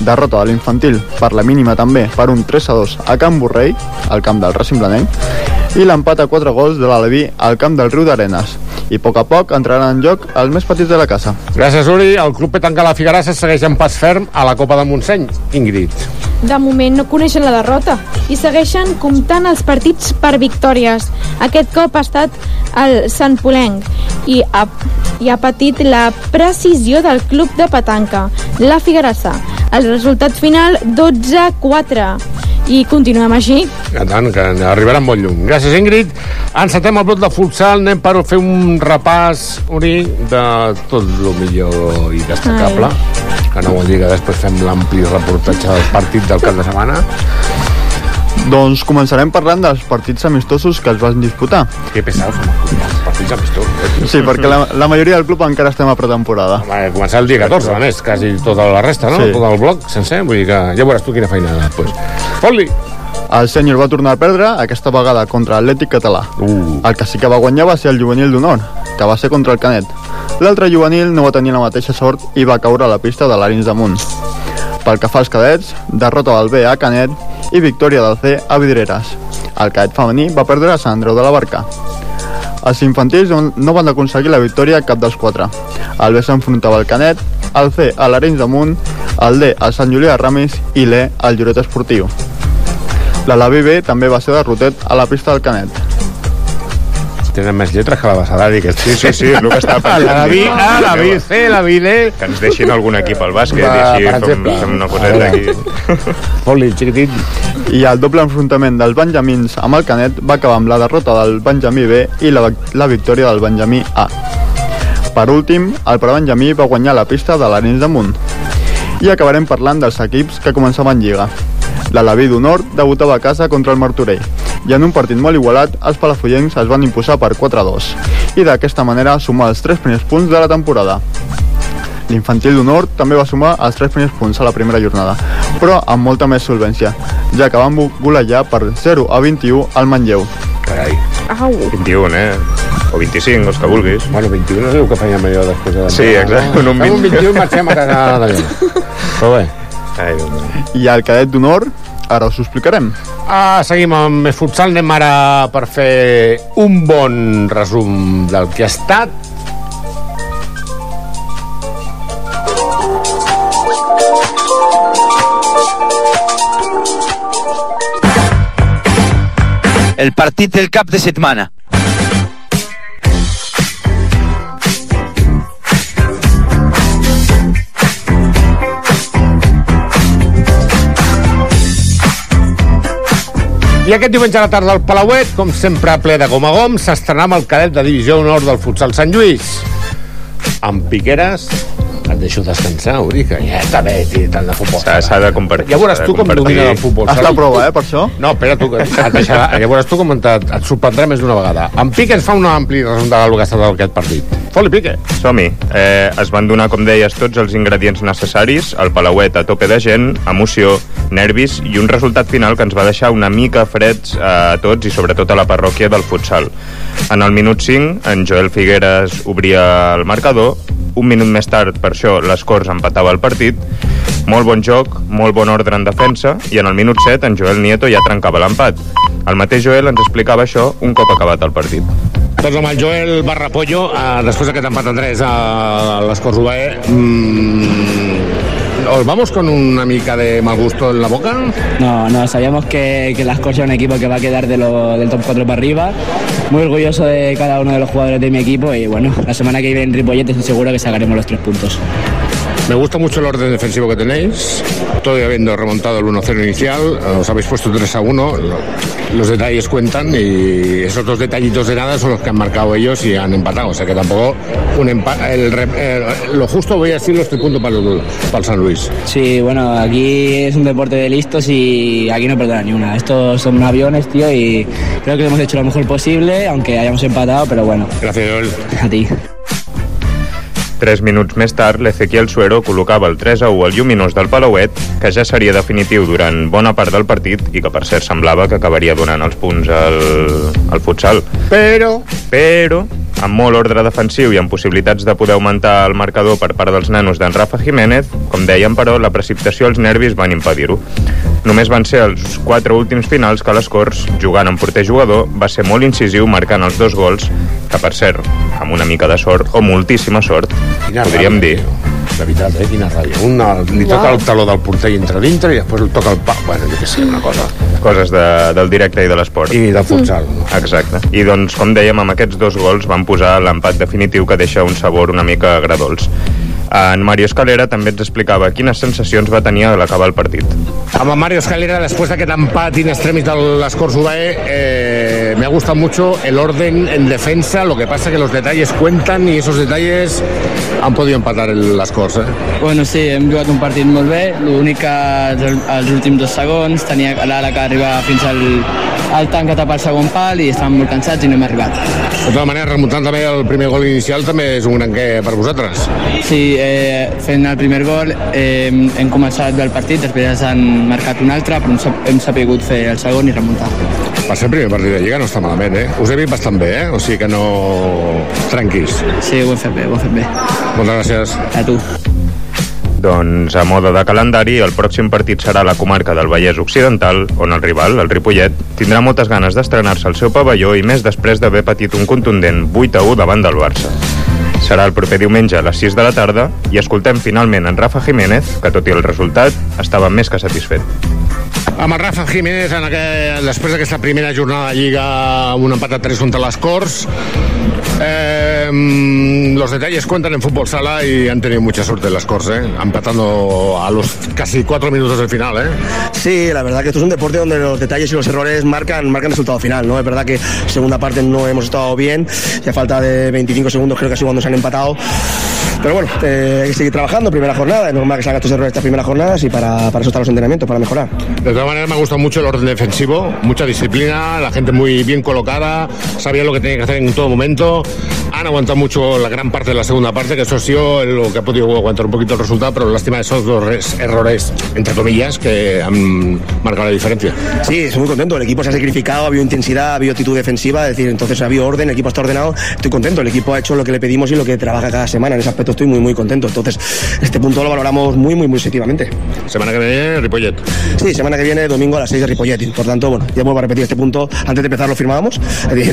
derrota de l'infantil per la mínima també per un 3 a 2 a Camp Borrell, al camp del Racing Blanenc, i l'empat a 4 gols de l'Aleví al camp del Riu d'Arenes. I a poc a poc entraran en joc els més petits de la casa. Gràcies, Uri. El Club Petanca La Figuerassa segueix en pas ferm a la Copa de Montseny. Ingrid. De moment no coneixen la derrota i segueixen comptant els partits per victòries. Aquest cop ha estat el Sant Polenc i ha, i ha patit la precisió del club de petanca, la Figuerassa. El resultat final 12-4 i continuem així. I tant, que arribarà molt lluny. Gràcies, Ingrid. Encetem el bloc de futsal. Anem per fer un repàs, Uri, de tot el millor i destacable. Ai. Que no vol dir que després fem l'ampli reportatge del partit del cap de setmana. Doncs començarem parlant dels partits amistosos que es van disputar. Que pesados som els partits amistosos. Sí, perquè la, la majoria del club encara estem a pretemporada. Va començar el dia 14, a més, quasi tota la resta, no? Sí. Tot el bloc sencer, vull dir que ja veuràs tu quina feina després. Fot-li! El sènior va tornar a perdre, aquesta vegada contra l'Atlètic Català. Uh. El que sí que va guanyar va ser el juvenil d'honor, que va ser contra el Canet. L'altre juvenil no va tenir la mateixa sort i va caure a la pista de l'Arins damunt. Pel que fa als cadets, derrota del B a Canet i victòria del C a Vidreres. El cadet femení va perdre a Sant Andreu de la Barca. Els infantils no- van aconseguir la victòria cap dels quatre. El B s'enfrontava al Canet, el C a l'Arenys damunt, el D al Sant Julià de Ramis i l'E al Lloret Esportiu. L'Alaví B també va ser derrotet a la pista del Canet. Tenen més lletres que la Basadari, que Sí, sí, sí, el que estava pensant. La B, A, la B, C, la B, D... Que ens deixin algun equip al bàsquet Va, i així fem, exemple. fem una coseta aquí. Fot-li, xiquitit. I el doble enfrontament dels benjamins amb el Canet va acabar amb la derrota del Benjamí B i la, la victòria del Benjamí A. Per últim, el prebenjamí va guanyar la pista de l'Arenys damunt. I acabarem parlant dels equips que començaven Lliga. L'Alaví d'Honor debutava a casa contra el Martorell i en un partit molt igualat els palafollencs es van imposar per 4-2 i d'aquesta manera sumar els tres primers punts de la temporada. L'infantil d'honor també va sumar els tres primers punts a la primera jornada, però amb molta més solvència, ja que van golejar per 0 a 21 al Manlleu. Carai, Au. 21, eh? O 25, els que vulguis. Bueno, 21 no diu que fèiem allò després de... Sí, exacte, un un 21. 21 marxem a casa d'allò. Però bé. Ai. I el cadet d'honor, ara us ho explicarem. Ah, seguim amb més futsal. Anem ara per fer un bon resum del que ha estat. El partit del cap de setmana. I aquest diumenge a la tarda al Palauet, com sempre ple de gom a gom, s'estrenà amb el cadet de Divisió Honor del Futsal Sant Lluís. Amb Piqueres, et deixo descansar, vull dir que ja està bé, tio, tant de futbol. S'ha de compartir. Ja veuràs de tu com domina el futbol. Has de prova, eh, per això? No, espera tu, que et deixarà, ja veuràs tu com et, et sorprendrà més d'una vegada. En Pique ens fa un ampli resum del que ha estat aquest partit. Foli, Pique. Som-hi. Eh, es van donar, com deies, tots els ingredients necessaris, el Palauet a tope de gent, emoció, nervis i un resultat final que ens va deixar una mica freds eh, a tots i sobretot a la parròquia del futsal. En el minut 5, en Joel Figueres obria el marcador, un minut més tard, per això, les Corts empatava el partit, molt bon joc, molt bon ordre en defensa, i en el minut 7 en Joel Nieto ja trencava l'empat. El mateix Joel ens explicava això un cop acabat el partit. Doncs amb el Joel Barrapollo, eh, després d'aquest empat a 3 a l'Escors UAE, mm, ¿os vamos con una mica de mal gusto en la boca? No, no, sabíamos que, que las Corts era un equipo que va a quedar de lo- del top 4 para arriba. Muy orgulloso de cada uno de los jugadores de mi equipo y bueno, la semana que viene en Ripollet estoy seguro que sacaremos los tres puntos. Me gusta mucho el orden defensivo que tenéis. Todavía habiendo remontado el 1-0 inicial, os habéis puesto 3-1. Lo- Los detalles cuentan y esos dos detallitos de nada son los que han marcado ellos y han empatado. O sea que tampoco un el lo justo voy a decirlo este punto para el, para el San Luis. Sí, bueno, aquí es un deporte de listos y aquí no perdona ni una. Estos son aviones, tío, y creo que hemos hecho lo mejor posible, aunque hayamos empatado, pero bueno. Gracias, Joel. A ti. Tres minuts més tard, l'Ezequiel Suero col·locava el 3 a 1 al lluminós del Palauet, que ja seria definitiu durant bona part del partit i que, per cert, semblava que acabaria donant els punts al, al futsal. Però... Però, amb molt ordre defensiu i amb possibilitats de poder augmentar el marcador per part dels nanos d'en Rafa Jiménez, com dèiem, però, la precipitació als nervis van impedir-ho. Només van ser els quatre últims finals que les Corts, jugant amb porter jugador, va ser molt incisiu marcant els dos gols, que per cert, amb una mica de sort, o moltíssima sort, podríem dir. De veritat, eh? Quina ràbia. Un el- li toca el taló del porter i entra dintre i després li toca el pa. Bueno, jo què sé, una cosa. Coses de, del directe i de l'esport. I del futsal. Exacte. I doncs, com dèiem, amb aquests dos gols van posar l'empat definitiu que deixa un sabor una mica agradols. En Mario Escalera també ens explicava quines sensacions va tenir a l'acabar el partit. Amb el Mario Escalera, después de aquel empat in extremis de las Corts UAE, eh, me ha gustado mucho el orden en defensa, lo que pasa que los detalles cuentan y esos detalles han podido empatar el, las Corts. Eh? Bueno, sí, hem jugat un partit molt bé, l'únic que als últims dos segons tenia l'ala que arribava fins al, al tanc a tapar el segon pal i estàvem molt cansats i no hem arribat. De totes maneres, remuntant també el primer gol inicial també és un gran què per vosaltres. Sí, eh, fent el primer gol eh, hem començat bé el partit, després han marcat un altre, però hem, sapigut fer el segon i remuntar. Per ser el primer partit de Lliga no està malament, eh? Us he vist bastant bé, eh? O sigui que no... Tranquils. Sí, ho hem fet bé, ho hem fet bé. Moltes gràcies. A tu. Doncs a moda de calendari, el pròxim partit serà a la comarca del Vallès Occidental, on el rival, el Ripollet, tindrà moltes ganes d'estrenar-se al seu pavelló i més després d'haver patit un contundent 8 a 1 davant del Barça. Serà el proper diumenge a les 6 de la tarda i escoltem finalment en Rafa Jiménez, que tot i el resultat estava més que satisfet. Amb el Rafa Jiménez, en aquell, després d'aquesta primera jornada de Lliga, un empat a 3 contra les Corts, mm, los detalles cuentan en fútbol sala y han tenido mucha suerte las Corts, eh, empatando a los casi cuatro minutos del final. Eh. Sí, la verdad que esto es un deporte donde los detalles y los errores marcan, marcan el resultado final, ¿no? Es verdad que segunda parte no hemos estado bien, y a falta de 25 segundos creo que sido cuando se han empatado. Pero bueno, eh, hay que seguir trabajando, primera jornada, es normal que salgan estos errores estas primeras jornadas y para, para eso están los entrenamientos, para mejorar. De todas maneras, me ha gustado mucho el orden defensivo, mucha disciplina, la gente muy bien colocada, sabía lo que tenía que hacer en todo momento. Han aguantado mucho la gran parte de la segunda parte, que eso ha sido lo que ha podido aguantar un poquito el resultado, pero lástima de esos dos res- errores, entre comillas, que han marcado la diferencia. Sí, estoy muy contento. El equipo se ha sacrificado, ha habido intensidad, ha habido actitud defensiva, es decir, entonces ha habido orden, el equipo está ordenado. Estoy contento, el equipo ha hecho lo que le pedimos y lo que trabaja cada semana. En ese aspecto estoy muy, muy contento. Entonces, este punto lo valoramos muy, muy, muy positivamente. Semana que viene, Ripollet. Sí, semana que viene, domingo a las 6 de Ripollet. Por tanto, bueno, ya vuelvo a repetir este punto. Antes de empezar lo firmábamos.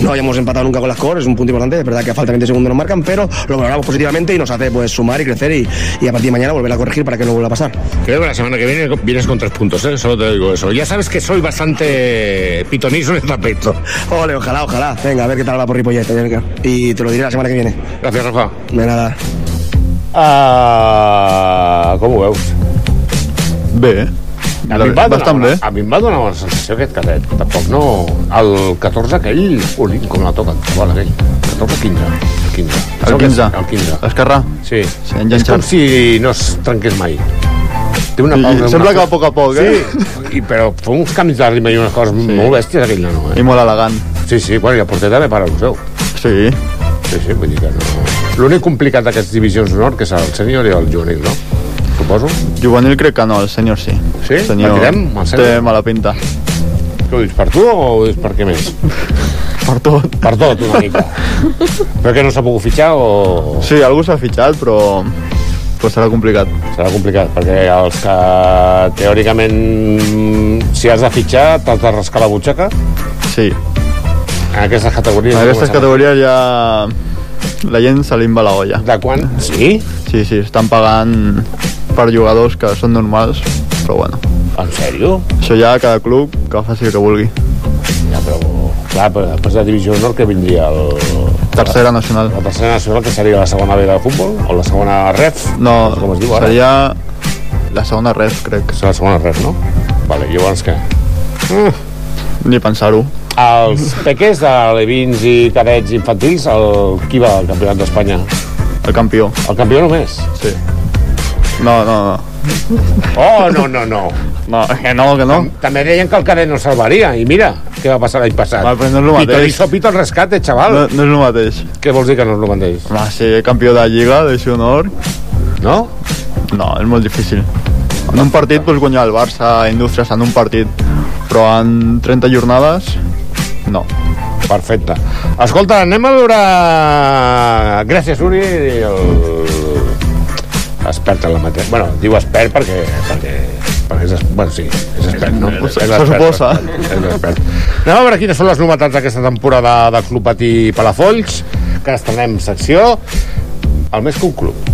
No hayamos empatado nunca con las cores, es un punto importante. Es verdad que a falta de 20 segundos nos marcan, pero lo valoramos positivamente y nos hace pues sumar y crecer y, y a partir de mañana volver a corregir para que no vuelva a pasar. Creo que la semana que viene vienes con tres puntos, ¿eh? solo te digo eso. Ya sabes que soy bastante pitonizo en este aspecto. Ole, ojalá, ojalá. Venga, a ver qué tal va por Ripollet. Y te lo diré la semana que viene. Gracias, Rafa. De nada. Uh, com ho veus? Bé. A mi, va donar Bastant una, bé. a mi em va donar una sensació aquest cadet. Tampoc no... El 14 aquell, Ui, com la toca el xaval aquell. 14-15. 15. El 15. El 15. Esquerrà? Sí. sí és com si no es trenqués mai. Té una pausa. sembla una... que a poc a poc, eh? Sí, i, però fa uns canvis de ritme i unes coses sí. molt bèsties aquell nano, eh? I molt elegant. Sí, sí, bueno, i el porter també para el seu. Sí. Sí, sí, vull dir que no... L'únic complicat d'aquestes divisions d'honor que és el sènior i el juvenil, no? Suposo. Juvenil crec que no, el senyor sí. Sí? El senyor Patirem, el té senyor? mala pinta. Què ho dius, per tu o ho dius per què més? Per tot. Per tot, una mica. Però que no s'ha pogut fitxar o... Sí, algú s'ha fitxat, però pues serà complicat. Serà complicat, perquè els que teòricament si has de fitxar t'has de rascar la butxaca Sí. En aquestes categories. En no aquestes categories ja la gent se li va la olla. De quan? Sí? Sí, sí, estan pagant per jugadors que són normals, però bueno. En sèrio? Això ja cada club que faci el que vulgui. Ja, però, clar, però després de divisió d'honor que vindria el... Tercera nacional. La tercera nacional, que seria la segona B de futbol? O la segona ref? No, com es diu ara? seria la segona ref, crec. És la segona ref, no? Vale, llavors què? Mm. Ni pensar-ho. Els peques de levins i cadets infantils, el... qui va al campionat d'Espanya? El campió. El campió només? Sí. No, no, no. Oh, no, no, no. No, que no, que no. També deien que el cadet no salvaria, i mira què va passar l'any passat. Va, però no és el Pito mateix. hizo pito el rescate, chaval. No, no és el mateix. Què vols dir que no és el mateix? Va ser campió de Lliga, de honor. No? No, és molt difícil. En un partit pots guanyar el Barça, Indústries, en un partit. Però en 30 jornades, no. Perfecte. Escolta, anem a veure... Gràcies, Uri, el expert en la matèria. Bueno, diu expert perquè... perquè perquè és, es- bueno, sí, és expert, no? Se suposa. És expert. Anem a veure quines són les novetats d'aquesta temporada de Club Patí Palafolls, que estrenem secció el més que un club.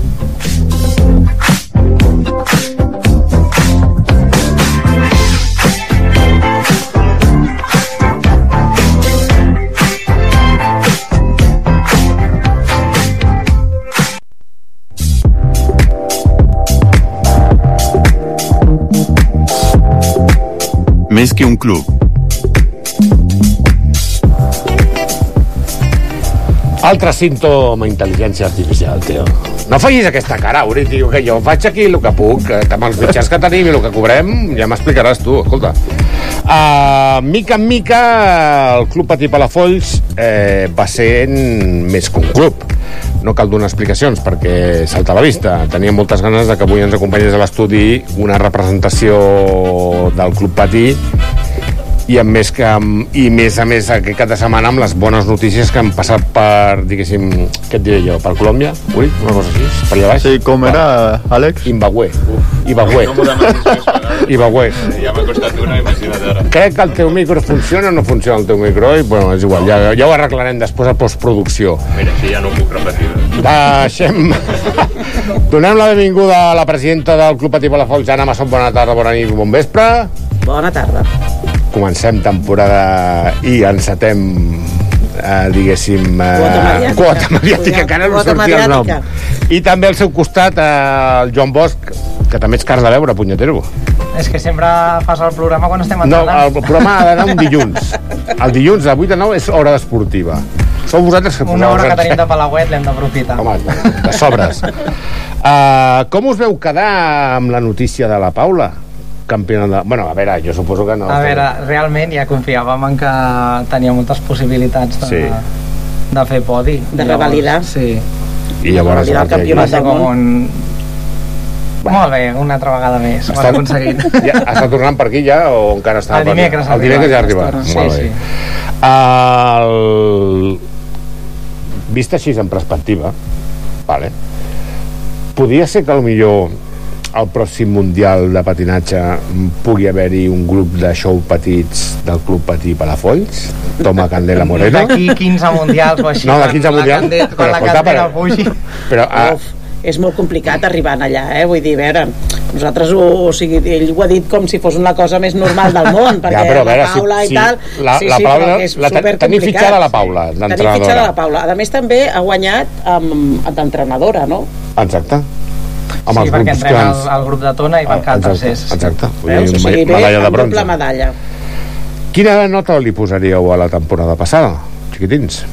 Més que un club. Altre símptoma intel·ligència artificial, tio. No facis aquesta cara, Uri, tio, que jo faig aquí el que puc, que amb els mitjans que tenim i el que cobrem, ja m'explicaràs tu, escolta. Uh, mica en mica, el Club Patí Palafolls eh, va sent més que un club. No cal donar explicacions perquè salta a la vista. Tenia moltes ganes de que avui ens acompanyés a l'estudi una representació del Club Patí i a més que i més a més aquest cap de setmana amb les bones notícies que han passat per, diguéssim, què et diré jo, per Colòmbia? Ui, una cosa així, per allà baix? Sí, com era, Àlex? Imbagüe. Imbagüe. No. Imbagüe. Ja m'ha costat una, imagina't ara. Crec que el teu micro funciona o no funciona el teu micro i, bueno, és igual, ja, ja ho arreglarem després a postproducció. Mira, així ja no ho puc repetir. Deixem... Donem la benvinguda a la presidenta del Club Patí Palafolls, Anna Masson. Bona tarda, bona nit, bon vespre. Bona tarda. Comencem temporada i encetem eh, diguéssim eh, Quota mediàtica. quota mediàtica que ara no Quota sortia el nom mediàtica. i també al seu costat eh, el Joan Bosch que també ets car de veure, punyetero És que sempre fas el programa quan estem no, entrenant. el programa ha d'anar un dilluns el dilluns de 8 a 9 és hora esportiva sou vosaltres que Una hora que tenim de Palauet l'hem d'aprofitar. Home, de sobres. Uh, com us veu quedar amb la notícia de la Paula? Campiona de... Bueno, a veure, jo suposo que no. A veure, realment ja confiàvem en que tenia moltes possibilitats de, Sí. de fer podi. De revalidar. Sí. I llavors... Revalidar el campionat del món. un... Molt bé, una altra vegada més, ho Està, hem aconseguit. ja, està tornant per aquí ja o encara està? El dimecres El dimecres ja ha arriba, arribat. sí, Molt bé. sí. El... Vist així en perspectiva, vale. podria ser que millor al pròxim Mundial de patinatge pugui haver-hi un grup de show petits del Club Patí Palafolls, Toma Candela Moreno. D'aquí 15 mundials o així. No, de quan 15 la mundials, cande- però Quan la escolta, candela però- pugi. Però, ah, Uf, és molt complicat arribar allà, eh? Vull dir, a veure, nosaltres ho, o sigui, ell ho ha dit com si fos una cosa més normal del món, perquè però a veure, la Paula si- i tal... si la- la Paula- però que és la ten- tenim fitxada la Paula, Tenim d'entrenadora. fitxada la Paula. A més, també ha guanyat amb, d'entrenadora, no? Exacte. Amb Sí, els perquè grups entrena grans. el, el grup de Tona i van quedar Exacte, tercers. exacte. Veus? O sigui, bé, medalla de bronze. doble medalla. Quina nota li posaríeu a la temporada passada, chiquitins?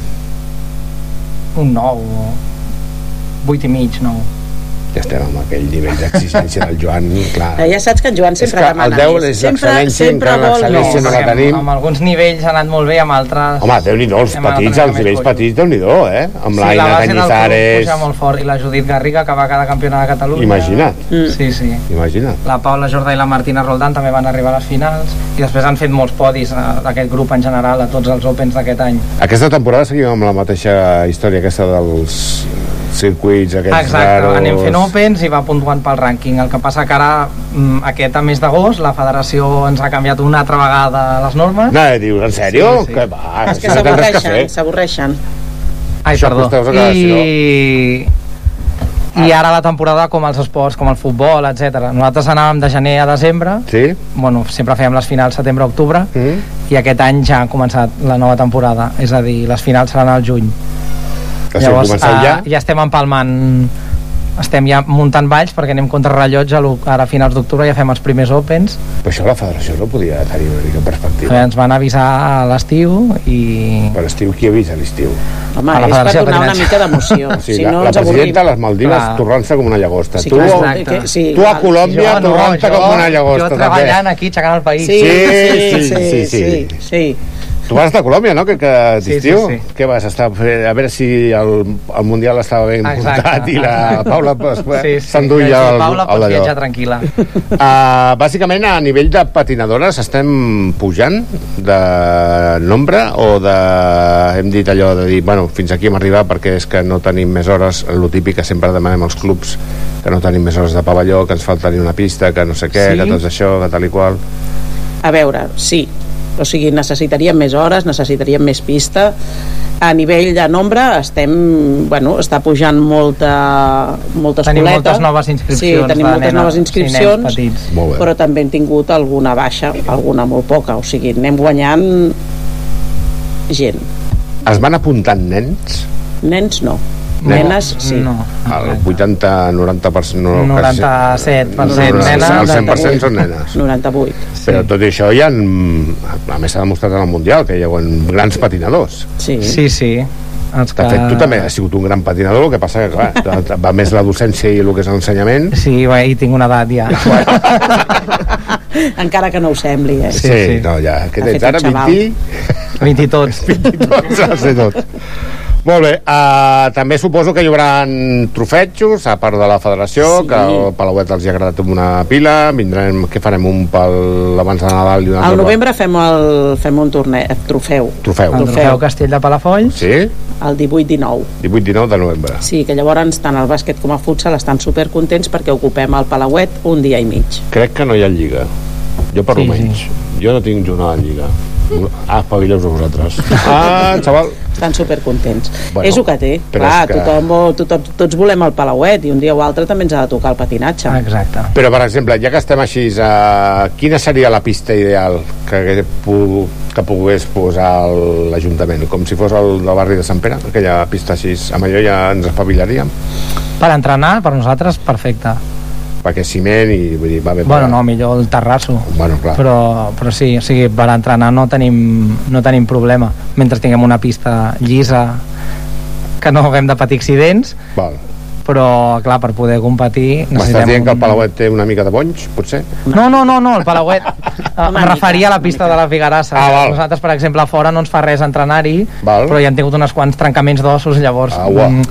un 9 8 i mig, 9 Ja estem amb aquell nivell d'exigència del Joan, clar. Eh, Ja saps que en Joan És sempre que demana el 10 més. és sempre, l'excel·lència, sempre encara vol l'excel·lència més. no la tenim. amb, amb alguns nivells ha anat molt bé, amb altres... Home, déu-n'hi-do, els hem anat petits, els nivells petits, déu-n'hi-do, eh? Amb sí, l'Aina la Cañizares... puja molt fort i la Judit Garriga que va cada campionat de Catalunya Imagina't. mm. sí, sí. Imagina't. la Paula Jordà i la Martina Roldán també van arribar a les finals i després han fet molts podis eh, d'aquest grup en general a tots els Opens d'aquest any Aquesta temporada seguim amb la mateixa història aquesta dels circuits aquests Exacte, raros... anem fent Opens i va puntuant pel rànquing. El que passa que ara, mm, aquest a mes d'agost, la federació ens ha canviat una altra vegada les normes. No, dius, en sèrio? Sí, sí. Que va, És que s'avorreixen, s'avorreixen. Ai, Això perdó. I... I ara la temporada com els esports, com el futbol, etc. Nosaltres anàvem de gener a desembre, Sí? bueno, sempre fèiem les finals setembre-octubre, Mm? i aquest any ja ha començat la nova temporada, és a dir, les finals seran al juny. Que si ho comenceu eh, ja? ja estem empalmant estem ja muntant valls perquè anem contra rellotge a ara a finals d'octubre ja fem els primers Opens Però això la federació no podia tenir una mica en perspectiva. eh, ens van avisar a l'estiu i... Per estiu, qui avisa a l'estiu? Home, A la és per donar una mica d'emoció. O sigui, si la, no la presidenta de les Maldives Clar. torrant-se com una llagosta. Sí, tu, clar, que- sí, tu a. Colòmbia Jo no, torrant-te jo- com una llagosta. jo treballant aquí, aixecant el país Sí, Sí, sí, sí, sí, sí. sí. Tu vas estar a Colòmbia, no? Que, que Sí, d'estiu? sí, sí. Què vas estar a veure si el, el Mundial estava ben Exacte. muntat i la Paula pues, sí, sí. s'enduia sí, el, Paula el pots d'allò. viatjar tranquil·la Uh, bàsicament, a nivell de patinadores, estem pujant de nombre o de... Hem dit allò de dir, bueno, fins aquí hem arribat perquè és que no tenim més hores, el típic que sempre demanem als clubs, que no tenim més hores de pavelló, que ens falta tenir una pista, que no sé què, Sí. que tot això, que tal i qual. A veure, sí. O sigui, necessitaríem més hores, necessitaríem més pista. A nivell de nombre estem, bueno, està pujant molta, molta Tenim escoleta. moltes noves inscripcions Sí, tenim moltes nenes noves inscripcions, petits. Molt bé. però també hem tingut alguna baixa, alguna molt poca. O sigui, anem guanyant gent. Es van apuntant nens? Nens no. Nenes sí. no. El 80-90%... No, 97% el, nenes. el 100% són nenes. 98. Però tot i això hi ha... A més s'ha demostrat en el Mundial que hi ha grans patinadors. Sí. Sí, sí. Els De fet, tu també has sigut un gran patinador, el que passa que, clar, va més la docència i el que és l'ensenyament. Sí, bé, i tinc una edat ja. Encara que no ho sembli, eh? Sí, sí. no, ja. Ha tens ara? un xaval. 20? 20 i tots. 20 i tots, ha de tot. Molt bé, uh, també suposo que hi haurà trofetjos, a part de la federació, Sí. que el Palauet els hi ha agradat amb una pila, vindrem, què farem, un pel abans de Nadal i un altre Al pel- novembre fem, el, fem un torneig, trofeu. Trofeu. El trofeu Castell de Palafolls. Sí? El 18-19. 18-19 de novembre. Sí, que llavors tant el bàsquet com el futsal estan supercontents perquè ocupem el Palauet un dia i mig. Crec que no hi ha lliga. Jo per Sí, almenys. Jo no tinc jornada de lliga. Ah, espavileu-vos a vosaltres. Ah, xaval. Estan supercontents. Bueno, és el que té. Clar, és que- tothom, tothom, tots volem el Palauet i un dia o altre també ens ha de tocar el patinatge. Exacte. Però, per exemple, ja que estem així, uh, quina seria la pista ideal que, que, pu- que pogués posar l'Ajuntament? Com si fos el del barri de Sant Pere, aquella pista així. Amb allò ja ens espavilaríem, Per entrenar, per nosaltres, perfecte. Perquè és ciment i vull dir, va bé. Bueno, no, millor el terrasso. Bueno, clar. Però, però sí, o sigui, per entrenar no tenim, no tenim problema. Mentre tinguem una pista llisa, que no haguem de patir accidents, Val. Però, clar, per poder competir... M'estàs dient que el Palauet té una mica de bonys, potser? No, no, no, no el Palauet eh, em referia a la pista de la Figarassa. Ah, val. nosaltres per exemple a fora no ens fa res entrenar-hi però ja han tingut uns quants trencaments d'ossos llavors Ah, mm,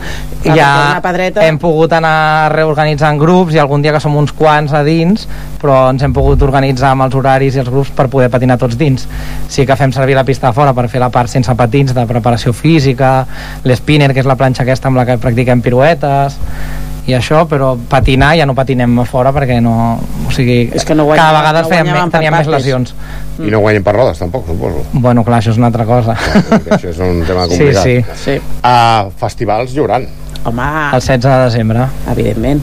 ja hem pogut anar reorganitzant grups i algun dia que som uns quants a dins però ens hem pogut organitzar amb els horaris i els grups per poder patinar tots dins. Sí que fem servir la pista de fora per fer la part sense patins de preparació física l'spinner que és la planxa aquesta amb la que practiquem piruetes i això, però patinar ja no patinem a fora perquè no... O sigui, És que no guanyàvem- cada vegada no per teníem més lesions. I no guanyen per rodes, tampoc, suposo. Bueno, clar, això és una altra cosa. Que això és un tema Sí, complicat. sí. Sí. Uh, festivals hi haurà, Home, El 16 de desembre. evidentment.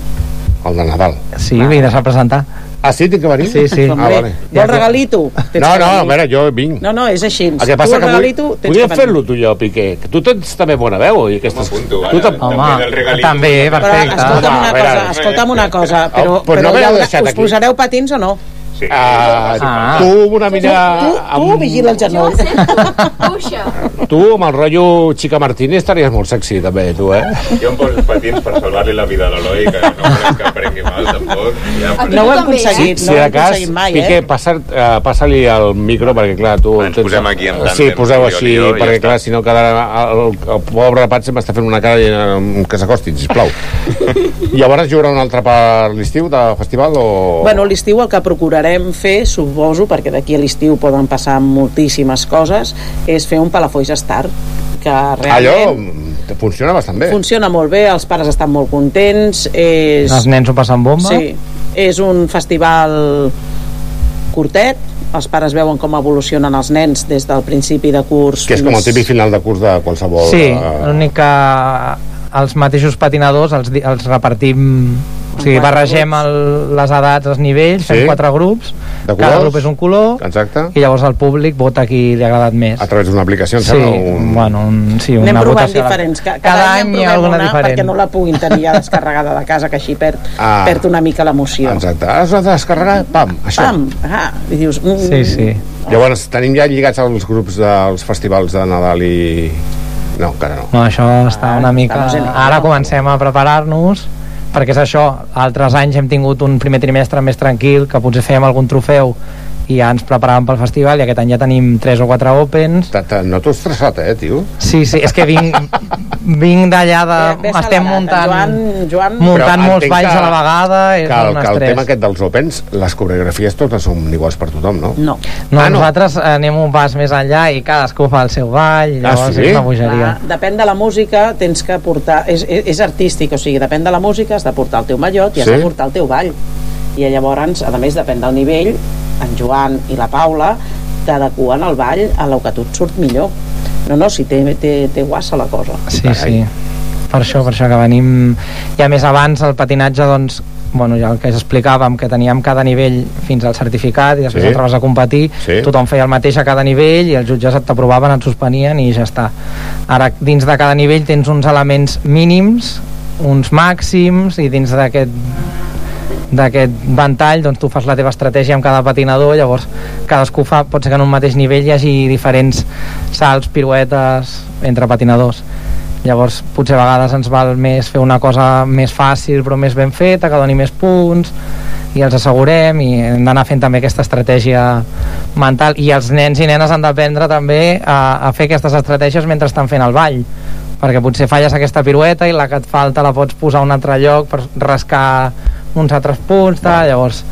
el de Nadal. Sí, vindràs a presentar. Ah, sí? Tinc que venir? Sí, sí. Ah, vale. Vol regalito? Tens No, no, a veure, jo vinc. No, no, és així. El que passa tu que el vull, regalito, podríem que venir. fer-lo tu i jo, Piqué. Que tu tens també bona veu i aquestes... M'apunto, tu ara, tam- Home, també, Però perfecte. escolta'm una cosa, escolta'm una cosa, Ah, però, pues no però us posareu patins o no? Sí. Uh, Ah. Tu amb una mina... Tu, tu, tu vigila el genoll. Tu amb el rotllo Chica Martínez estaries molt sexy també, tu, eh? Jo em poso els patins per salvar-li la vida a l'Eloi, que no volem que prengui mal, tampoc. Ja, No ho hem aconseguit, si no ho de hem cas, aconseguit mai, Piqué, eh? passa, uh, passa-li el micro, perquè clar, tu... Ens posem aquí en tàndem, Sí, poseu així, jo, perquè clar, si no quedarà... El, el pobre Patse m'està fent una cara i, eh, que s'acostin, sisplau. Llavors hi haurà un altre per l'estiu de festival o...? Bueno, l'estiu el que procurarem fer, suposo, perquè d'aquí a l'estiu poden passar moltíssimes coses, és fer un Palafolls Star, que Allò realment mm, funciona bastant bé. funciona molt bé, els pares estan molt contents, és... Els nens ho passen bomba. Sí, és un festival curtet, els pares veuen com evolucionen els nens des del principi de curs Que és com el típic final de curs de qualsevol... Sí, eh, l'únic que els mateixos patinadors els, els repartim o sigui, barregem el, les edats, els nivells, fem Sí. quatre grups, De cada colors? grup és un color, Exacte. i llavors el públic vota qui li ha agradat més. A través d'una aplicació, em sí, sembla, un- bueno, un, sí, Anem una provant votació. diferents. Ca- Cada, Cada any hi ha alguna una diferent. perquè no la puguin tenir ja descarregada de casa, que així perd, Ah. perd una mica l'emoció. Exacte. Ara has de descarregar, pam, això. Pam, ah, i dius... Mm, Sí, sí. Llavors, tenim ja lligats els grups dels festivals de Nadal i... No, encara no. No, això està una mica... Ara comencem a preparar-nos perquè és això, altres anys hem tingut un primer trimestre més tranquil, que potser fèiem algun trofeu i ja ens preparàvem pel festival i aquest any ja tenim 3 o 4 Opens Te, te, no t'ho estressat, eh, tio? Sí, sí, és que vinc, vinc d'allà de... Bé estem muntant, Joan, Joan... muntant Però molts balls que- a la vegada, és Que, el, un que el estrès. tema aquest dels Opens, les coreografies totes són iguals per tothom, no? No. No, Ah, no. nosaltres anem un pas més enllà i cadascú fa el seu ball, Ah, llavors sí? és una bogeria. Clar, depèn de la música, tens que portar... És, és, és artístic, o sigui, depèn de la música, has de portar el teu mallot i has Sí? de portar el teu ball. I llavors, a més, depèn del nivell, en Joan i la Paula t'adequen el ball a lo que tu et surt millor. No, no, si té, té, té guassa la cosa. Sí, sí. Per això, per això que venim... I a més abans el patinatge, doncs, bueno, ja el que explicàvem, que teníem cada nivell fins al certificat i després sí. entraves a competir, Sí. tothom feia el mateix a cada nivell i els jutges et t'aprovaven, et suspenien i ja està. Ara, dins de cada nivell tens uns elements mínims, uns màxims i dins d'aquest d'aquest ventall doncs tu fas la teva estratègia amb cada patinador llavors cadascú fa, pot ser que en un mateix nivell hi hagi diferents salts, piruetes entre patinadors. Llavors potser a vegades ens val més fer una cosa més fàcil però més ben feta, que doni més punts i els assegurem i hem d'anar fent també aquesta estratègia mental. I els nens i nenes han d'aprendre també a, a fer aquestes estratègies mentre estan fent el ball perquè potser falles aquesta pirueta i la que et falta la pots posar a un altre lloc per rascar uns altres punts tal, llavors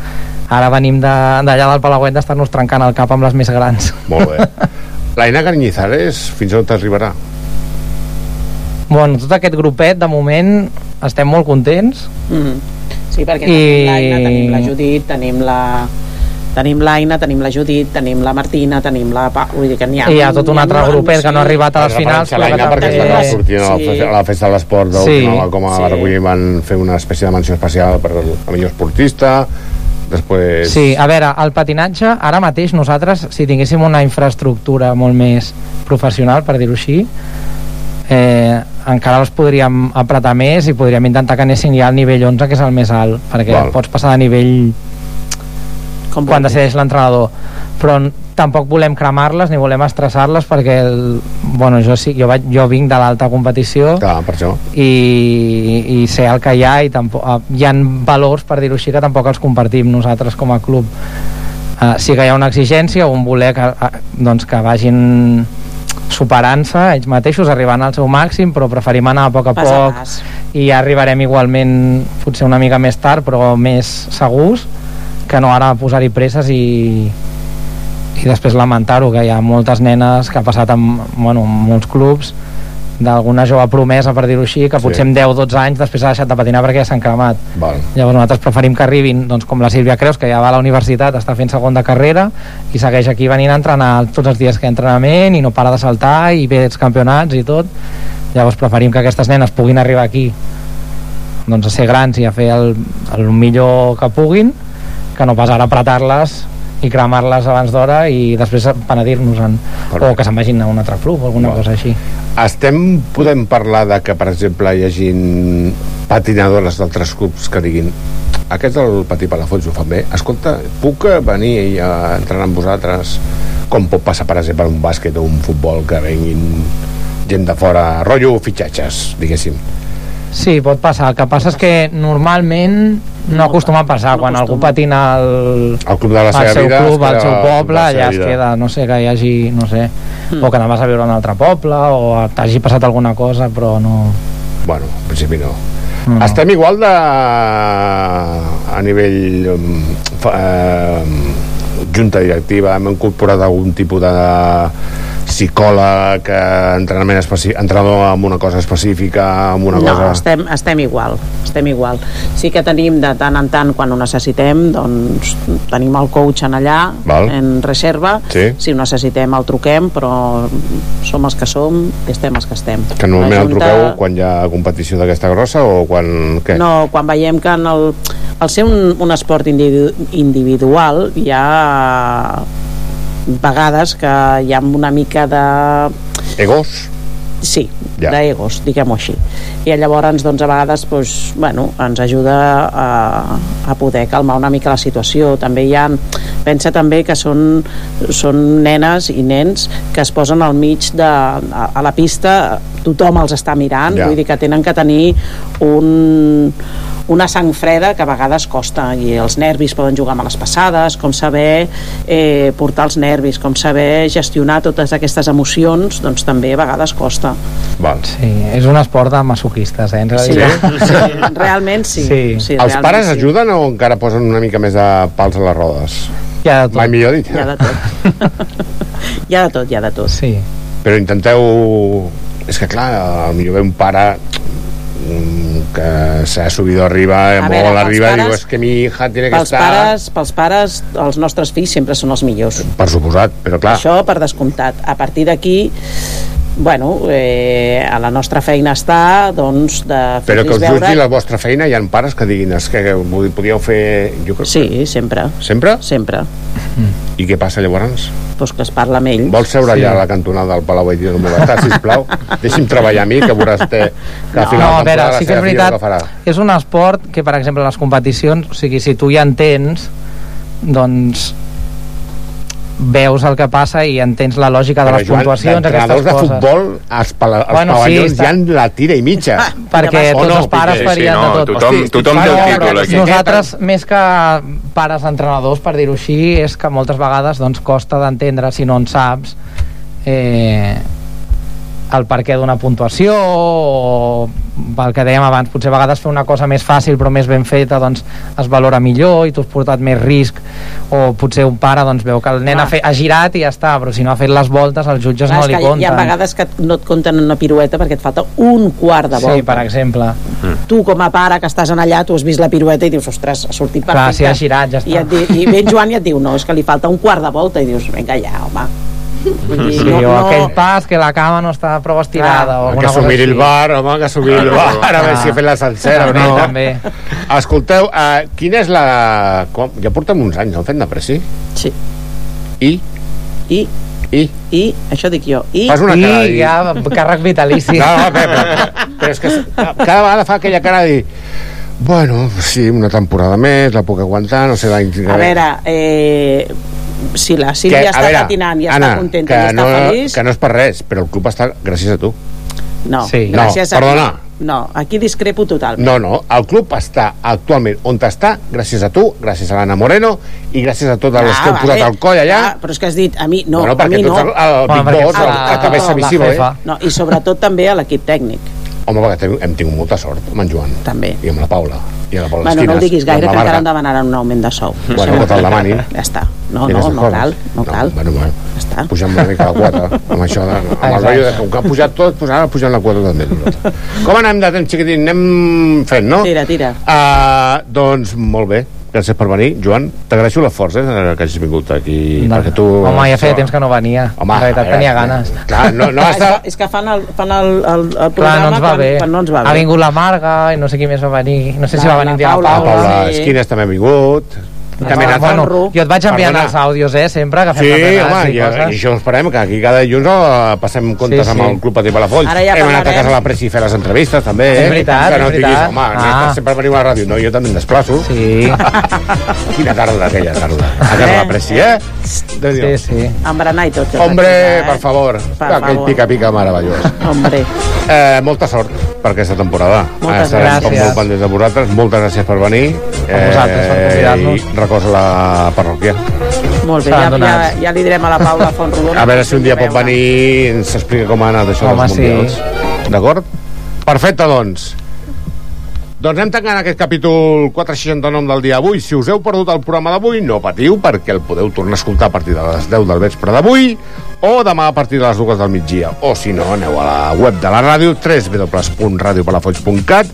ara venim de- d'allà del Palauet d'estar-nos trencant el cap amb les més grans Molt bé. L'Aina Cañizares, fins on t'arribarà? bueno, tot aquest grupet de moment estem molt contents Mm. Sí, perquè I- tenim l'Aina, tenim la Judit, tenim la tenim l'Aina, tenim la Judit, tenim la Martina, tenim la... Pa... Vull dir que n'hi ha... I hi ha tot un altre grupet que no ha arribat a les finals a l'Aina perquè també- estava sortint la fe- a la festa de l'esport Sí. sí. com a Sí. sí. van fer una espècie de menció especial per al millor esportista després Sí, a veure, el patinatge, ara mateix nosaltres, si tinguéssim una infraestructura molt més professional, per dir-ho així, eh, encara els podríem apretar més i podríem intentar que anessin ja al nivell 11, que és el més alt, perquè Val. pots passar de nivell Com quan decideix l'entrenador però tampoc volem cremar-les ni volem estressar-les perquè el, bueno, jo, sí, jo, vaig, jo vinc de l'alta competició Clar, per això. i, i sé el que hi ha i tampoc, eh, hi ha valors per dir-ho així que tampoc els compartim nosaltres com a club uh, sí que hi ha una exigència un voler que, uh, doncs que vagin superant-se ells mateixos, arribant al seu màxim però preferim anar a poc a Pas a poc pas. i ja arribarem igualment potser una mica més tard però més segurs que no ara posar-hi presses i, i després lamentar-ho que hi ha moltes nenes que ha passat en, bueno, en molts clubs d'alguna jove promesa per dir-ho així que potser Sí. amb 10-12 anys després ha deixat de patinar perquè ja s'han cremat Val. llavors nosaltres preferim que arribin doncs, com la Sílvia Creus que ja va a la universitat, està fent segon de carrera i segueix aquí venint a entrenar tots els dies que hi ha entrenament i no para de saltar i ve els campionats i tot llavors preferim que aquestes nenes puguin arribar aquí doncs a ser grans i a fer el, el millor que puguin que no pas ara apretar-les i cremar-les abans d'hora i després penedir-nos-en o que se'n vagin a un altre club o alguna cosa així. Estem, podem parlar de que, per exemple, hi hagi patinadores d'altres clubs que diguin aquests del Patí Palafolls ho fan bé. Escolta, puc eh, venir a entrenar amb vosaltres? Com pot passar, per exemple, un bàsquet o un futbol que venguin gent de fora, rotllo fitxatges, diguéssim. Sí, pot passar. El que passa és que normalment no acostuma a passar. Quan algú patina al, El club de la al seva seu club, al seu poble, allà es queda, no sé, que hi hagi, no sé, Mm. o que anar a viure a un altre poble, o t'hagi passat alguna cosa, però no... Bueno, en principi no. No, no. Estem igual de... a nivell um, eh, junta directiva, hem incorporat algun tipus de psicòleg, eh, entrenament entrenador amb una cosa específica, amb una no, cosa... estem, estem igual, estem igual. Sí que tenim de tant en tant, quan ho necessitem, doncs tenim el coach en allà, Val. en reserva, Sí. si ho necessitem el truquem, però som els que som i estem els que estem. Que normalment La el truqueu quan hi ha competició d'aquesta grossa o quan... Què? No, quan veiem que en el, al ser un, un esport individu individual hi ha vegades que hi ha una mica de... Egos? Sí, Ja. d'egos, diguem-ho així. I llavors, doncs, a vegades, doncs, bueno, ens ajuda a, a poder calmar una mica la situació. També hi ha... Pensa també que són, són nenes i nens que es posen al mig de... a, a la pista, tothom els està mirant, Ja. vull dir que tenen que tenir un una sang freda que a vegades costa i els nervis poden jugar males passades com saber eh, portar els nervis com saber gestionar totes aquestes emocions doncs també a vegades costa Val. Sí, és un esport de masoquistes, eh? en Sí, realitat. sí, realment sí. Sí. sí Els realment pares sí. ajuden o encara posen una mica més de pals a les rodes? Hi ha de tot. Mai millor dit. Hi ha de tot. hi ha de tot, hi ha de tot. Sí. Però intenteu... És que clar, millor ve un pare que s'ha subido arriba, A molt veure, arriba, pares- diu, és que mi hija tiene que Pels estar... pares, pels pares, els nostres fills sempre són els millors. Per suposat, però clar... Això per descomptat. A partir d'aquí, bueno, eh, a la nostra feina està, doncs, de Però que us veure... jutgi la vostra feina, hi ha pares que diguin és que podíeu fer... Jo crec... Sí, sempre. Sempre? Sempre. I què passa llavors? Pues que es parla amb ells. Vols seure Sí. allà a la cantonada del Palau i dir no m'ho sisplau? Deixi'm treballar a mi, que veuràs que, que al final no, a veure, sí que és veritat, és un esport que, per exemple, a les competicions, o sigui, si tu ja entens, doncs veus el que passa i entens la lògica de Però, les Joan, puntuacions, d'entrenadors aquestes de coses. futbol, als, pala, als Bueno, sí, pavellons està- hi ha la tira i mitja. perquè O tots no, els pares Piqué? farien Sí, no, de tot. tothom- Hosti, tothom té el títol aquí. Nosaltres, més que pares entrenadors, per dir-ho així, és que moltes vegades doncs, costa d'entendre, si no en saps, eh, el perquè d'una puntuació o pel que dèiem abans, potser a vegades fer una cosa més fàcil però més ben feta doncs es valora millor i tu has portat més risc o potser un pare doncs veu que el nen Clar. ha, fet, ha girat i ja està, però si no ha fet les voltes els jutges Clar, no li que compten Hi ha vegades que no et compten una pirueta perquè et falta un quart de volta. Sí, per exemple. Tu, com a pare, que estàs en allà, tu has vist la pirueta i dius, ostres, ha sortit perfecte. Clar, si ha girat, ja està. I, et I ve en Joan i et diu, no, és que li falta un quart de volta. I dius, vinga ja, home. Vull dir, Sí, no, o no, aquell pas que la cama no està prou estirada Clar. o Que alguna s'ho cosa miri el bar, home, que s'ho miri el bar, a veure si ha fet la sencera o També, no. també. Escolteu, uh, quina és la... Com... Ja portem uns anys, no, fent de pressi? Sí. I? I? I? I? Això dic jo. I? Fas una I cara dir- ja, càrrec vitalici. No, no, però, però, però és que cada vegada fa aquella cara de dir bueno, sí, una temporada més, la puc aguantar, no sé l'any... A veure, eh, si la Sílvia a està veure, patinant i Anna, està contenta que i està no, feliç... Que no és per res, però el club està gràcies a tu. No, Sí. gràcies No, a... perdona. No, aquí discrepo totalment. No, no, el club està actualment on està gràcies a tu, gràcies a l'Anna Moreno i gràcies a totes les que hem posat al coll allà. Ah, però és que has dit, a mi no, Bueno, a perquè mi tu no. ets el- el Big perquè Boss, a- el- a el cabeza la visible, eh? No, I sobretot també a l'equip tècnic. Home, perquè hem, hem tingut molta sort amb en Joan. També. I amb la Paula. I amb la Paula Bueno, no ho diguis gaire, que encara em demanaran un augment de sou. Bueno, que te'l demani. Ja està. No, no, no cal, no cal. Bueno, bueno, està. pugem una mica la quota amb això de, amb el rotllo de com que ha pujat tot, doncs ara pugem la quota també com anem de temps xiquitín? Anem fent, no? Tira, tira. Uh, doncs molt bé, gràcies per venir Joan, t'agraeixo l'esforç eh, que hagis vingut aquí No. perquè tu... Home, ja feia temps que no venia. Home, en realitat veure, tenia ganes. clar, no, no Ah, està... és, que, és que fan el, fan el, el, el Clar, programa no ens va quan, bé. quan no ens va bé. Ha vingut la Marga i no sé qui més va venir. No sé si La- va venir la La dia la Paula, Paula. Paula sí. Esquines també ha vingut També Ah, anat bueno, jo et vaig enviant Perdona. els àudios, eh, sempre, que fem Sí, home, i i, coses. i això esperem, que aquí cada dilluns eh, passem comptes Sí, amb sí. el Club Patí Palafolls. Ara ja Hem anat a casa a la pressa i fer les entrevistes, també. És eh? veritat, que no és diguis, veritat. home, Ah. sempre venim a la ràdio. No, jo també em desplaço. Sí. Quina tarda, aquella tarda. A casa a la pressi, eh? Sí, sí. Embranar i tot. que Hombre, per favor. Per Aquell pica-pica meravellós. Hombre. Eh, molta sort per aquesta temporada. Moltes Estarem com gràcies. molt pendents de vosaltres. Moltes gràcies per venir. A vosaltres, per convidar-nos. I recolza la parròquia. Molt bé, ja, ja, ja li direm a la Paula Fontrodona. A veure si un dia pot venir i ens explica com ha anat això Home, dels sí. mundials. D'acord? Perfecte, doncs. Doncs anem tancant aquest capítol 469 del dia d'avui. Si us heu perdut el programa d'avui, no patiu, perquè el podeu tornar a escoltar a partir de les 10 del vespre d'avui o demà a partir de les 2 del migdia. O, si no, aneu a la web de la ràdio, www.radiopalafolls.cat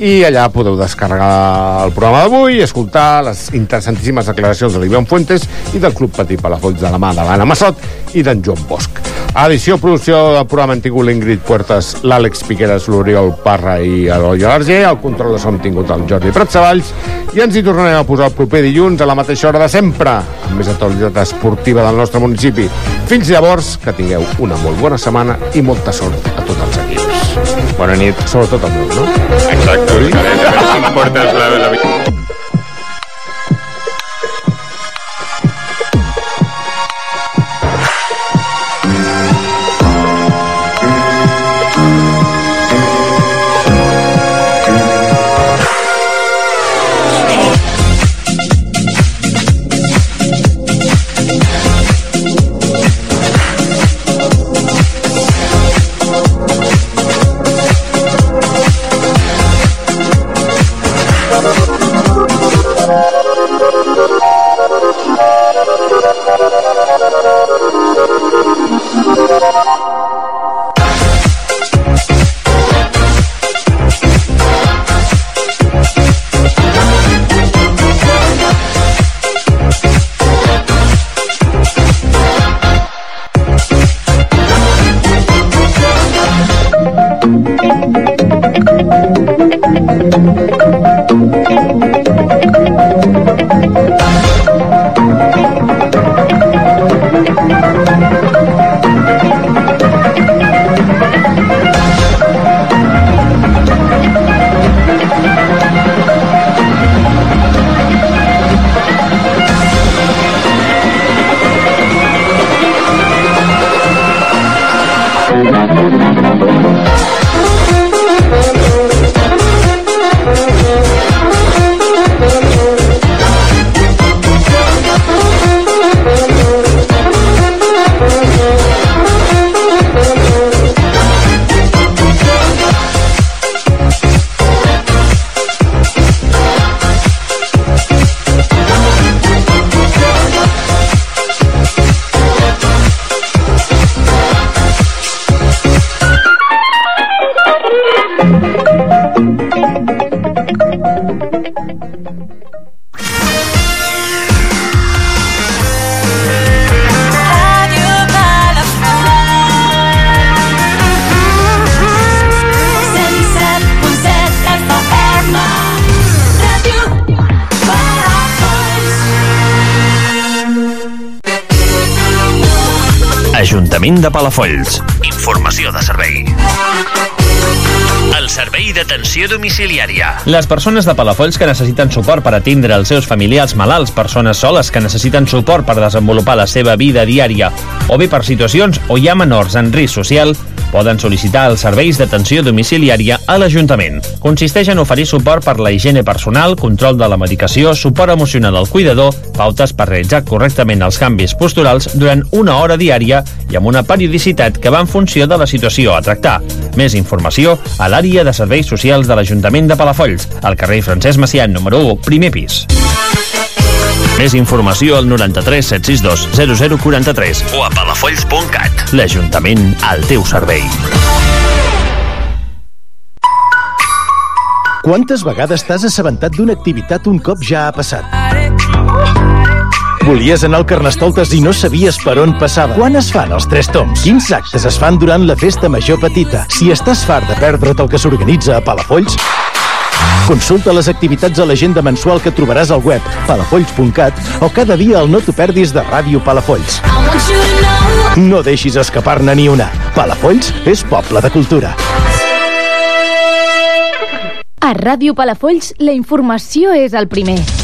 i allà podeu descarregar el programa d'avui i escoltar les interessantíssimes declaracions de l'Ivan Fuentes i del Club Patí Palafolls de la mà de l'Anna Massot i d'en Joan Bosch. Edició, producció del programa han tingut l'Ingrid Puertas, l'Àlex Piqueras, l'Oriol Parra i l'Oi Arger. El control de som tingut el Jordi Pratsavalls i ens hi tornarem a posar el proper dilluns a la mateixa hora de sempre, amb més actualitat esportiva del nostre municipi. Fins llavors, que tingueu una molt bona setmana i molta sort a tots els equips. Bona nit. Sobretot el meu, no? Exacte. Sí? Si em portes la, la... Ajuntament de Palafolls. Informació de servei. El servei d'atenció domiciliària. Les persones de Palafolls que necessiten suport per atendre els seus familiars malalts, persones soles que necessiten suport per desenvolupar la seva vida diària, o bé per situacions o hi ha menors en risc social, poden sol·licitar els serveis d'atenció domiciliària a l'Ajuntament. Consisteix en oferir suport per la higiene personal, control de la medicació, suport emocional al cuidador, pautes per realitzar correctament els canvis posturals durant una hora diària i amb una periodicitat que va en funció de la situació a tractar. Més informació a l'àrea de serveis socials de l'Ajuntament de Palafolls, al carrer Francesc Macià, número 1, primer pis. Més informació al 93 762 0043 o a palafolls.cat. L'Ajuntament al teu servei. Quantes vegades t'has assabentat d'una activitat un cop ja ha passat? Volies anar al Carnestoltes i no sabies per on passava. Quan es fan els tres toms? Quins actes es fan durant la festa major petita? Si estàs fart de perdre't el que s'organitza a Palafolls, Consulta les activitats a l'agenda mensual que trobaràs al web palafolls.cat o cada dia al No t'ho perdis de Ràdio Palafolls. No deixis escapar-ne ni una. Palafolls és poble de cultura. A Ràdio Palafolls, la informació és el primer.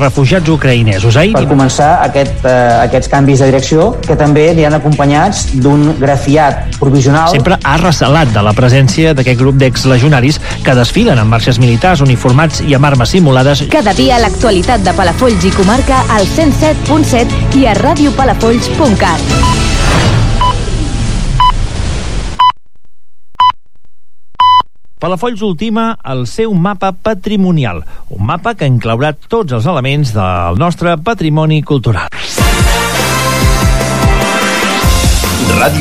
refugiats ucraïnesos. Ahir... per començar aquest, eh, aquests canvis de direcció que també aniran acompanyats d'un grafiat provisional Sempre ha recelat de la presència d'aquest grup d'exlegionaris que desfilen en marxes militars uniformats i amb armes simulades Cada dia l'actualitat de Palafolls i comarca al 107.7 i a radiopalafolls.cat. Palafolls ultima el seu mapa patrimonial, un mapa que inclourà tots els elements del nostre patrimoni cultural. Ràdio